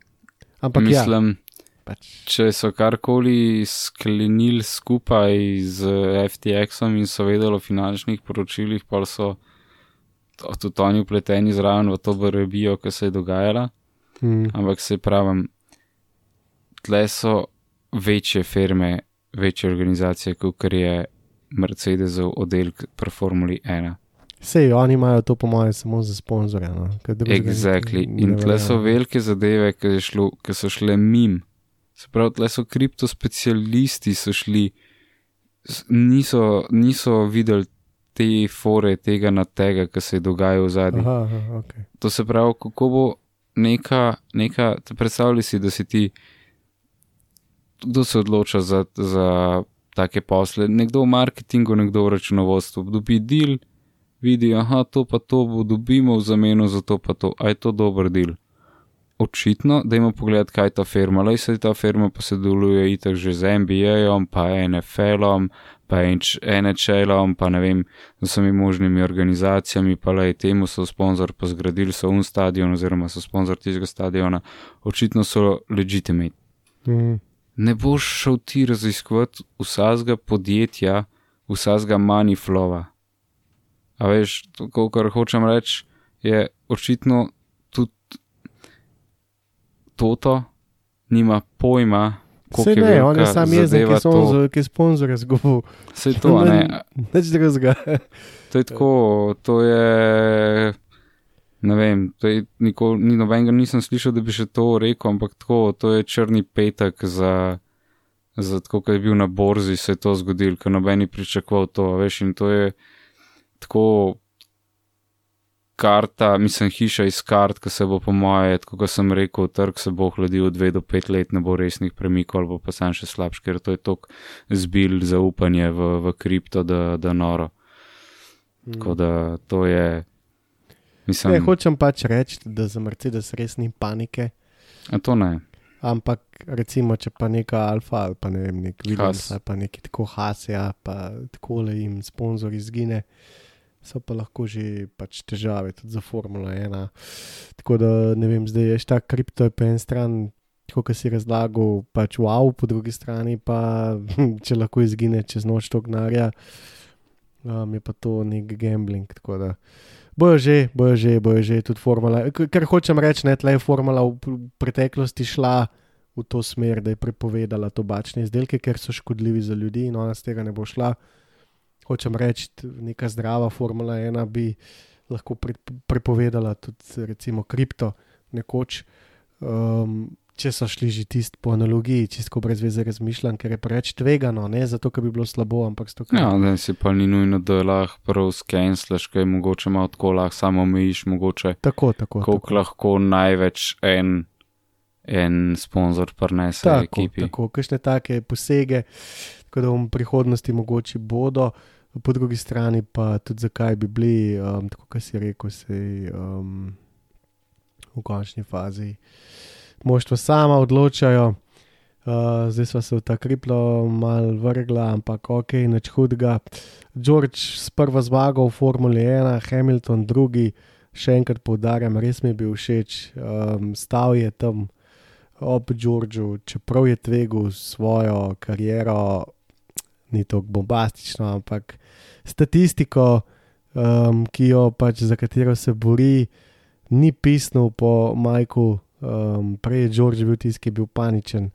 [SPEAKER 1] Ampak ja,
[SPEAKER 2] Mislim,
[SPEAKER 1] pač,
[SPEAKER 2] če so karkoli sklenili skupaj z FTX-om in so vedeli o finančnih poročilih, pa so to- tudi oni upleteni zraven v to brbijo, ki se je dogajala.
[SPEAKER 1] mm,
[SPEAKER 2] Ampak se pravim, tle so večje firme, večje organizacije, kot je Mercedesov oddelek pri Formuli 1.
[SPEAKER 1] Sej, oni imajo to, po mojem, samo za sponzorje. No,
[SPEAKER 2] Exactly. In tle so velike zadeve, ki, so šle mim. Se pravi, tle so kriptospecialisti so šli, niso, niso videli te fore, tega na tega, kar se je dogajalo zadnji.
[SPEAKER 1] Aha, aha, okay.
[SPEAKER 2] To se pravi, kako bo neka, neka predstavljaj si, da si ti, kdo se odloča za, za take posle, nekdo v marketingu, nekdo v računovodstvu, dobi del, vidi, aha, to pa to bo dobimo v zameno za to pa to, a je to dober del. Očitno, da ima pogled, kaj ta firma, le se ta firma pa se deluje itak že z NBA-jem, pa NFL-om, pa NHL-om, pa ne vem, z vsemi možnimi organizacijami, pa le temu so sponzor, pa zgradili so un stadion, oziroma so sponzor tistega stadiona, očitno so legitimate.
[SPEAKER 1] mm,
[SPEAKER 2] Ne boš šel ti raziskovati vsakega podjetja, vsakega maniflova. A veš, to, kar hočem reči, je očitno toto, nima pojma, koliko je
[SPEAKER 1] ne, on je
[SPEAKER 2] velika
[SPEAKER 1] sam jezen,
[SPEAKER 2] zadeva
[SPEAKER 1] ki
[SPEAKER 2] to.
[SPEAKER 1] sponzor- ki je sponzor izgubil.
[SPEAKER 2] Sej to, a ne.
[SPEAKER 1] Nič drugega.
[SPEAKER 2] To je tako, to je. Ne vem, to je nikoli, ni nobenega nisem slišal, da bi še to rekel, ampak tako, to je črni petek za, za tako, kot je bil na borzi, se je to zgodilo, ker noben ni pričakoval to, veš, in to je tako karta, mislim, hiša iz kart, ki se bo po moje, tako kot sem rekel, trg se bo hladil dve do pet let, ne bo resnih premikov, ali pa sam še slabš, ker to je tok zbil zaupanje v, v kripto, da, da noro. Tako da to je. Mislim,
[SPEAKER 1] Ne, hočem pač reči, da za Mercedes res ni panike.
[SPEAKER 2] a to ne.
[SPEAKER 1] Ampak recimo, če pa neka Alfa ali pa ne vem, nek Williams ali pa neki tako Hasja, pa tako le jim sponzor izgine, so pa lahko že pač težave tudi za Formula 1. Tako da ne vem, zdaj je ta kripto je po eni strani, kot si razlagal, pač wow, po drugi strani pa če lahko izgine čez noč to gnarja, um, je pa to nek gambling. Tako bojo že, bojo že, bojo že tudi formula. K- Ker hočem reči, ne, tle je formula v preteklosti šla v to smer, da je prepovedala tobačne izdelke, ker so škodljivi za ljudi in ona z tega ne bo šla. Hočem reči, neka zdrava formula ena bi lahko pre, prepovedala tudi recimo kripto nekoč. Um, če so šli že tisti po analogiji, čisto brez veze razmišljam, ker je preveč tvegano, ne zato, ker bi bilo slabo, ampak zato, ker
[SPEAKER 2] Ja, da si pa ni nujno, da lahko prav skenslaš, kaj mogoče malo tako lahko samo omejiš, mogoče
[SPEAKER 1] tako, tako.
[SPEAKER 2] koliko lahko največ en, en sponzor prenese
[SPEAKER 1] Tako,
[SPEAKER 2] ekipi.
[SPEAKER 1] tako, kakšne take posege, tako da v prihodnosti mogoče bodo, po drugi strani pa tudi zakaj bi bili, um, tako kot si rekel, sej, um, v končni fazi. Moštva sama odločajo, uh, zdaj smo se v ta kriplo mal vrgla, ampak ok, nič hudega. George sprva zmagal v Formuli 1, Hamilton drugi, še enkrat poudarjam, res mi je bil všeč, um, stav je tam ob Georgeu, čeprav je tvegal svojo kariero, ni tako bombastično, ampak statistiko, um, ki jo pač za katero se bori, ni pisnil po Majku, um, prej je George bil tisti, ki je bil paničen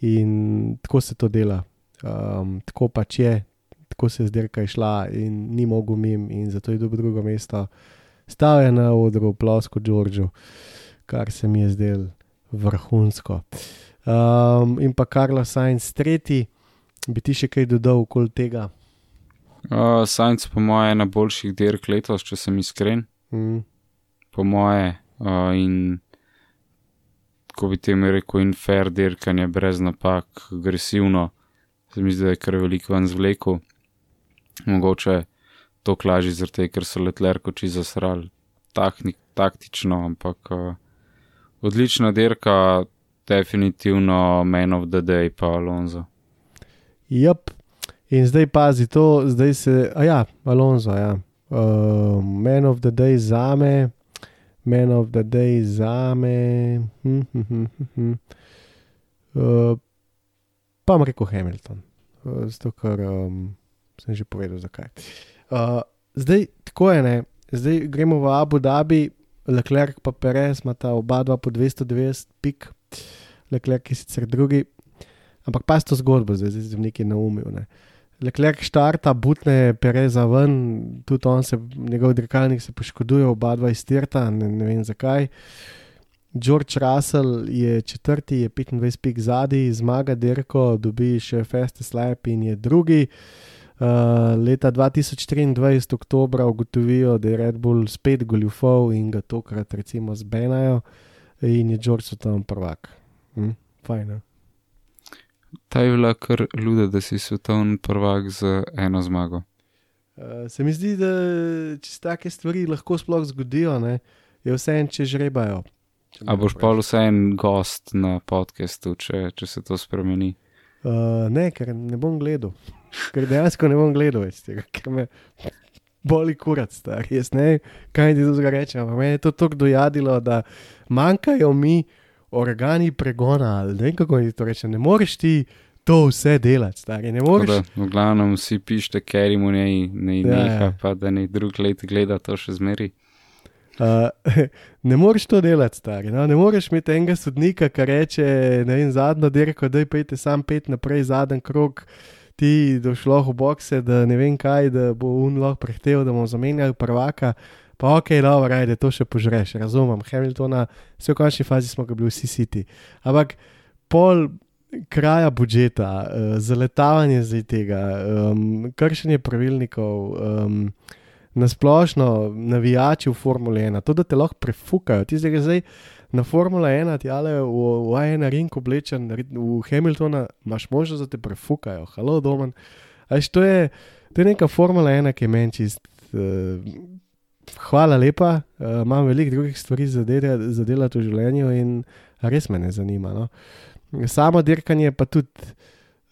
[SPEAKER 1] in tako se to dela. Um, tako pač je, tako se je zdaj išla in ni mogel mim, in zato je dobil drugo mesto. Stal je na odru, plosko Georgeu, kar se mi je zdelo vrhunsko. Um, in pa Karlo Sainz, tretji, bi ti še kaj dodal okoli tega?
[SPEAKER 2] Uh, Sajnc, po moje, je na boljših dirk letos, če sem iskren,
[SPEAKER 1] Mm.
[SPEAKER 2] po moje. Uh, in ko bi temu rekel, in fair dirkanje, brez napak, agresivno, se mi zdi, da je kar veliko ven zvlekel. Mogoče to klaži zaradi tega, ker so letlerko či zasrali taknik, taktično, ampak uh, odlična dirka, definitivno man of the day pa Alonso.
[SPEAKER 1] Jep. In zdaj pazi to, zdaj se, a ja, Alonso, ja. Uh, man of the day za me, man of the day za me. Hm, hm, hm, hm. Uh, pa bom rekel Hamilton, uh, zato ker um, sem že povedal, zakaj. Uh, zdaj, tako je, ne. zdaj gremo v Abu Dhabi, Leclerc pa Perez, imata oba dva po 290 pik, Leclerc je sicer drugi, ampak pa s to zgodbo, zdaj, zdaj sem nekaj naumil. Ne. Leclerc štarta, butne Pereza ven, tudi on se, njegov dirkalnik se poškoduje, oba dva iztirta, ne, ne vem zakaj. George Russell je četrti, je 25 pik zadnji, zmaga dirko, dobi še Fastest Lap in je drugi. Uh, leta 2023, oktober, ugotovijo, da je Red Bull spet goljufal in ga tokrat recimo zbenajo, in je George tam prvak. Hm? Fajn.
[SPEAKER 2] Ta je bila kar luda, da si svetovni prvak z eno zmago.
[SPEAKER 1] Uh, se mi zdi, da če take stvari lahko sploh zgodijo, ne, je vse en, če žrebajo. Če
[SPEAKER 2] A boš pa vse en gost na podkastu, če, če se to spremeni?
[SPEAKER 1] Uh, ne, ker ne bom gledal. Ker dejansko ne bom gledal več tega, ker me boli kurat, star. Jaz ne vem, kaj ti zdaj rečem. ampak Mene je to tako dojadilo, da manjkajo mi organi pregona. ali Ne vem, kako ti to rečem. Ne moreš ti to vse delati, stari. Ne
[SPEAKER 2] Tako
[SPEAKER 1] moreš.
[SPEAKER 2] Da, v glavnem vsi pišete, ker jim ne, ne
[SPEAKER 1] Ja,
[SPEAKER 2] neha,
[SPEAKER 1] ja.
[SPEAKER 2] pa da ne drug let gleda to še zmeri.
[SPEAKER 1] Uh, ne moreš to delati, stari. No? Ne moreš imeti enega sodnika, ki reče: ne vem, zadnjo dirko, da pejte sam pet naprej, zadnji krok, ti došlo v bokse, da ne vem kaj, da bo un lahko prehteval, da bomo zamenjali prvaka. Pa ok, dobro, ajde, to še požreš, razumem. Hamiltona, vse v končni fazi smo ga bili vsi siti. Ampak pol kraja budžeta, uh, zaletavanje zdaj tega, um, kršenje pravilnikov. Um, nasplošno navijači v Formule 1, to, da te lahko prefukajo. Ti zdaj, zdaj na Formule 1, ti ale v, v AN ring oblečen, v Hamiltona, imaš možnost, da te prefukajo. Halo, domen. Až to je, to je neka Formula 1, ki je meni čist. Uh, hvala lepa, uh, imam veliko drugih stvari za dela- za delati v življenju in res me ne zanima. No. Samo dirkanje pa tudi.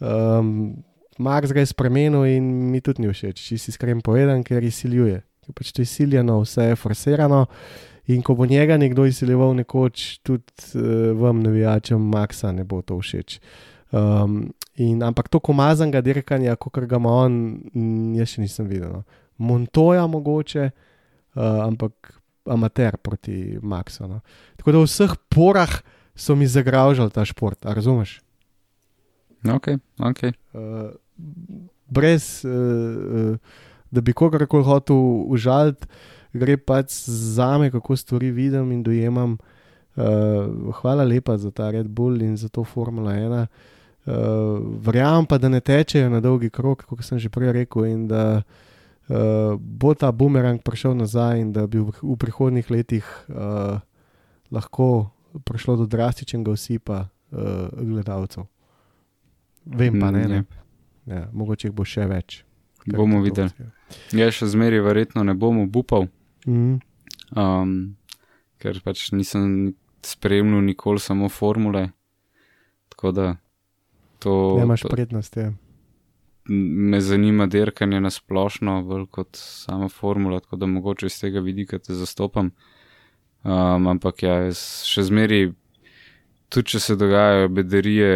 [SPEAKER 1] Um, Mars ga je spremenil in mi tudi ni všeč, če si iskreno povedan, ker izsiljuje. Ker Pač to je izsiljeno, vse je forsirano. In ko bo njega nekdo izsiljeval nekoč, tudi uh, vam, navijačem, Maxa ne bo to všeč. Um, in, ampak to komazanga dirkanja, kot ga ima on, jaz še nisem videl. No. Montoja mogoče, ampak amater proti Maxu. No. Tako da v vseh porah so mi zagražali ta šport, a razumeš?
[SPEAKER 2] Ok, ok.
[SPEAKER 1] uh, brez uh, uh, da bi kogarkoli hotel užaliti, gre pač za me, kako stvari vidim in dojemam. Uh, hvala lepa za ta Red Bull in za to Formula 1. Uh, verjamem pa, da ne tečejo na dolgi krok, kot sem že prej rekel, in da uh, bo ta bumerang prišel nazaj, in da bi v, v prihodnih letih uh, lahko prišlo do drastičnega usipa uh, gledalcev. Vem pa ne, ne. Ja, mogoče jih bo še več.
[SPEAKER 2] Bomo videli. Ja, še zmeraj verjetno ne bomo upal,
[SPEAKER 1] Mm.
[SPEAKER 2] um, ker pač nisem spremljal nikoli samo formule. Tako da to,
[SPEAKER 1] Ne imaš
[SPEAKER 2] to
[SPEAKER 1] prednosti. Ja.
[SPEAKER 2] Me zanima dirkanje na splošno, bolj kot sama formula, tako da mogoče iz tega vidika te zastopam. Um, ampak ja, jaz še zmeraj, tudi če se dogajajo bedarije,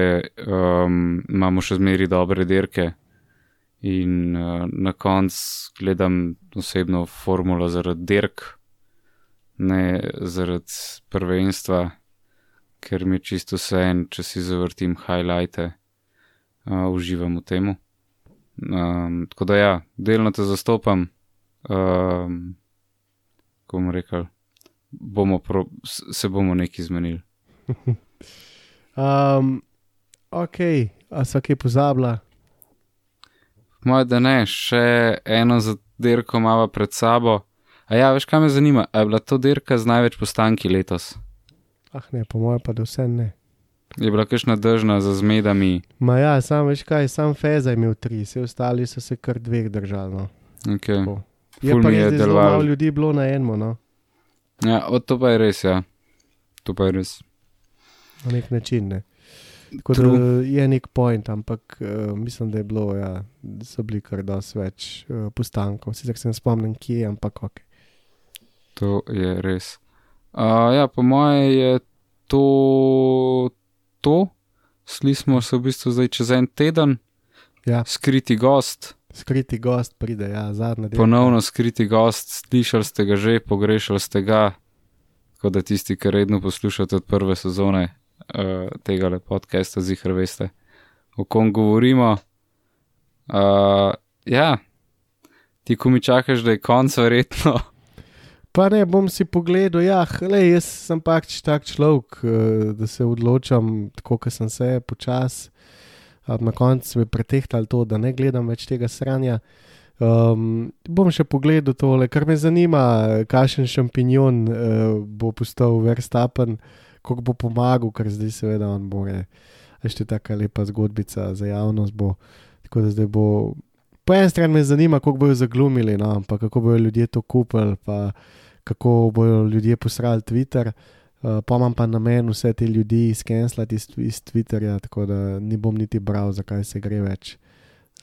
[SPEAKER 2] um, imamo še zmeraj dobre dirke. In uh, na koncu gledam osebno formulo zaradi dirk, ne zaradi prvenstva, ker mi je čisto vse en, če si zavrtim highlighte, uh, uživam v tem. Um, tako da ja, delno te zastopam, um, ko bomo rekli, bomo pro, se bomo nekaj zmenili.
[SPEAKER 1] Um, ok, a so kaj pozabila?
[SPEAKER 2] Moje, da ne, še eno zadirko imamo pred sabo. A ja, veš, kaj me zanima, a je bila to dirka z največ postanki letos?
[SPEAKER 1] Ah, ne, po mojem, pa da vse ne.
[SPEAKER 2] Je bila kakšna držna za zmedami?
[SPEAKER 1] Ma ja, sam veš kaj, sam Feza je imel tri, vse ostali so se kar dveh držali. No.
[SPEAKER 2] Okay.
[SPEAKER 1] Tako. Je
[SPEAKER 2] Ful
[SPEAKER 1] pa
[SPEAKER 2] je
[SPEAKER 1] je zelo malo ljudi bilo na eno, no,
[SPEAKER 2] Ja, o, to pa je res, ja. To pa je res.
[SPEAKER 1] na nek način. Ne. Tako da je nek point, ampak uh, mislim, da je bilo, ja, da so bili kar dosti več uh, postankov. Sicer se ne spomnim, kje, ampak ok.
[SPEAKER 2] To je res. Uh, ja, po moje je to to. Sli smo se v bistvu zdaj čez en teden,
[SPEAKER 1] Ja,
[SPEAKER 2] skriti gost,
[SPEAKER 1] skriti gost pride, ja, zadnja del.
[SPEAKER 2] ponovno skriti gost, slišali ste ga že, pogrešali ste ga. Tako da tisti, ki redno poslušate od prve sezone uh, tega podcasta, zihar veste, o kom govorimo. Uh, ja, ti, ko mi čakaš, da je konc, verjetno.
[SPEAKER 1] Pa ne bom si pogledal, ja, le, jaz sem pač tak človek, eh, da se odločam tako, kot sem se, počasi. Na koncu me pretehtalo to, da ne gledam več tega sranja. Um, bom še pogledal tole, kar me zanima, kakšen šampinjon uh, bo postal Verstappen, kako bo pomagal, ker zdaj seveda on more. Še tako lepa zgodbica za javnost bo. Tako da zdaj bo. Po eni strani me zanima, kako bojo zaglumili, no, ampak kako bojo ljudje to kupili, pa kako bojo ljudje posrali Twitter. Uh, pa imam pa namen vse te ljudi skenslati iz, iz Twitterja, tako da ni bom niti bral, zakaj se gre več.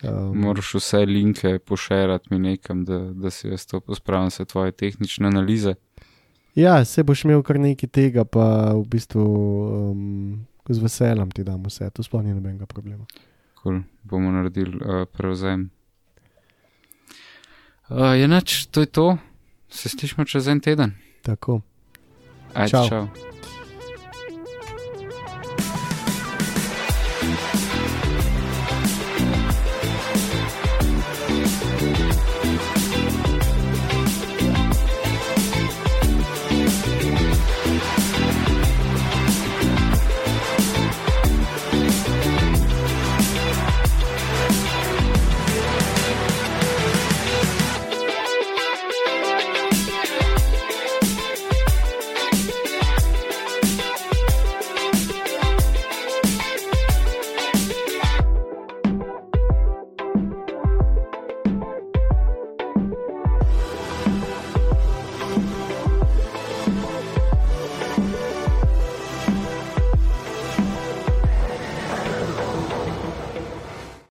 [SPEAKER 1] Um,
[SPEAKER 2] Moraš vse linke pošerati mi nekam, da, da si jaz to pospravim, vse tvoje tehnične analize.
[SPEAKER 1] ja, se boš imel kar nekaj tega, pa v bistvu um, z veseljem ti dam vse, to sploh ni nobenega problema.
[SPEAKER 2] Cool. Bomo naredili uh, prevzem. Uh, je noč, to je to. Se slišmo čez en teden.
[SPEAKER 1] Tako.
[SPEAKER 2] Ajde,
[SPEAKER 1] Čau.
[SPEAKER 2] čau.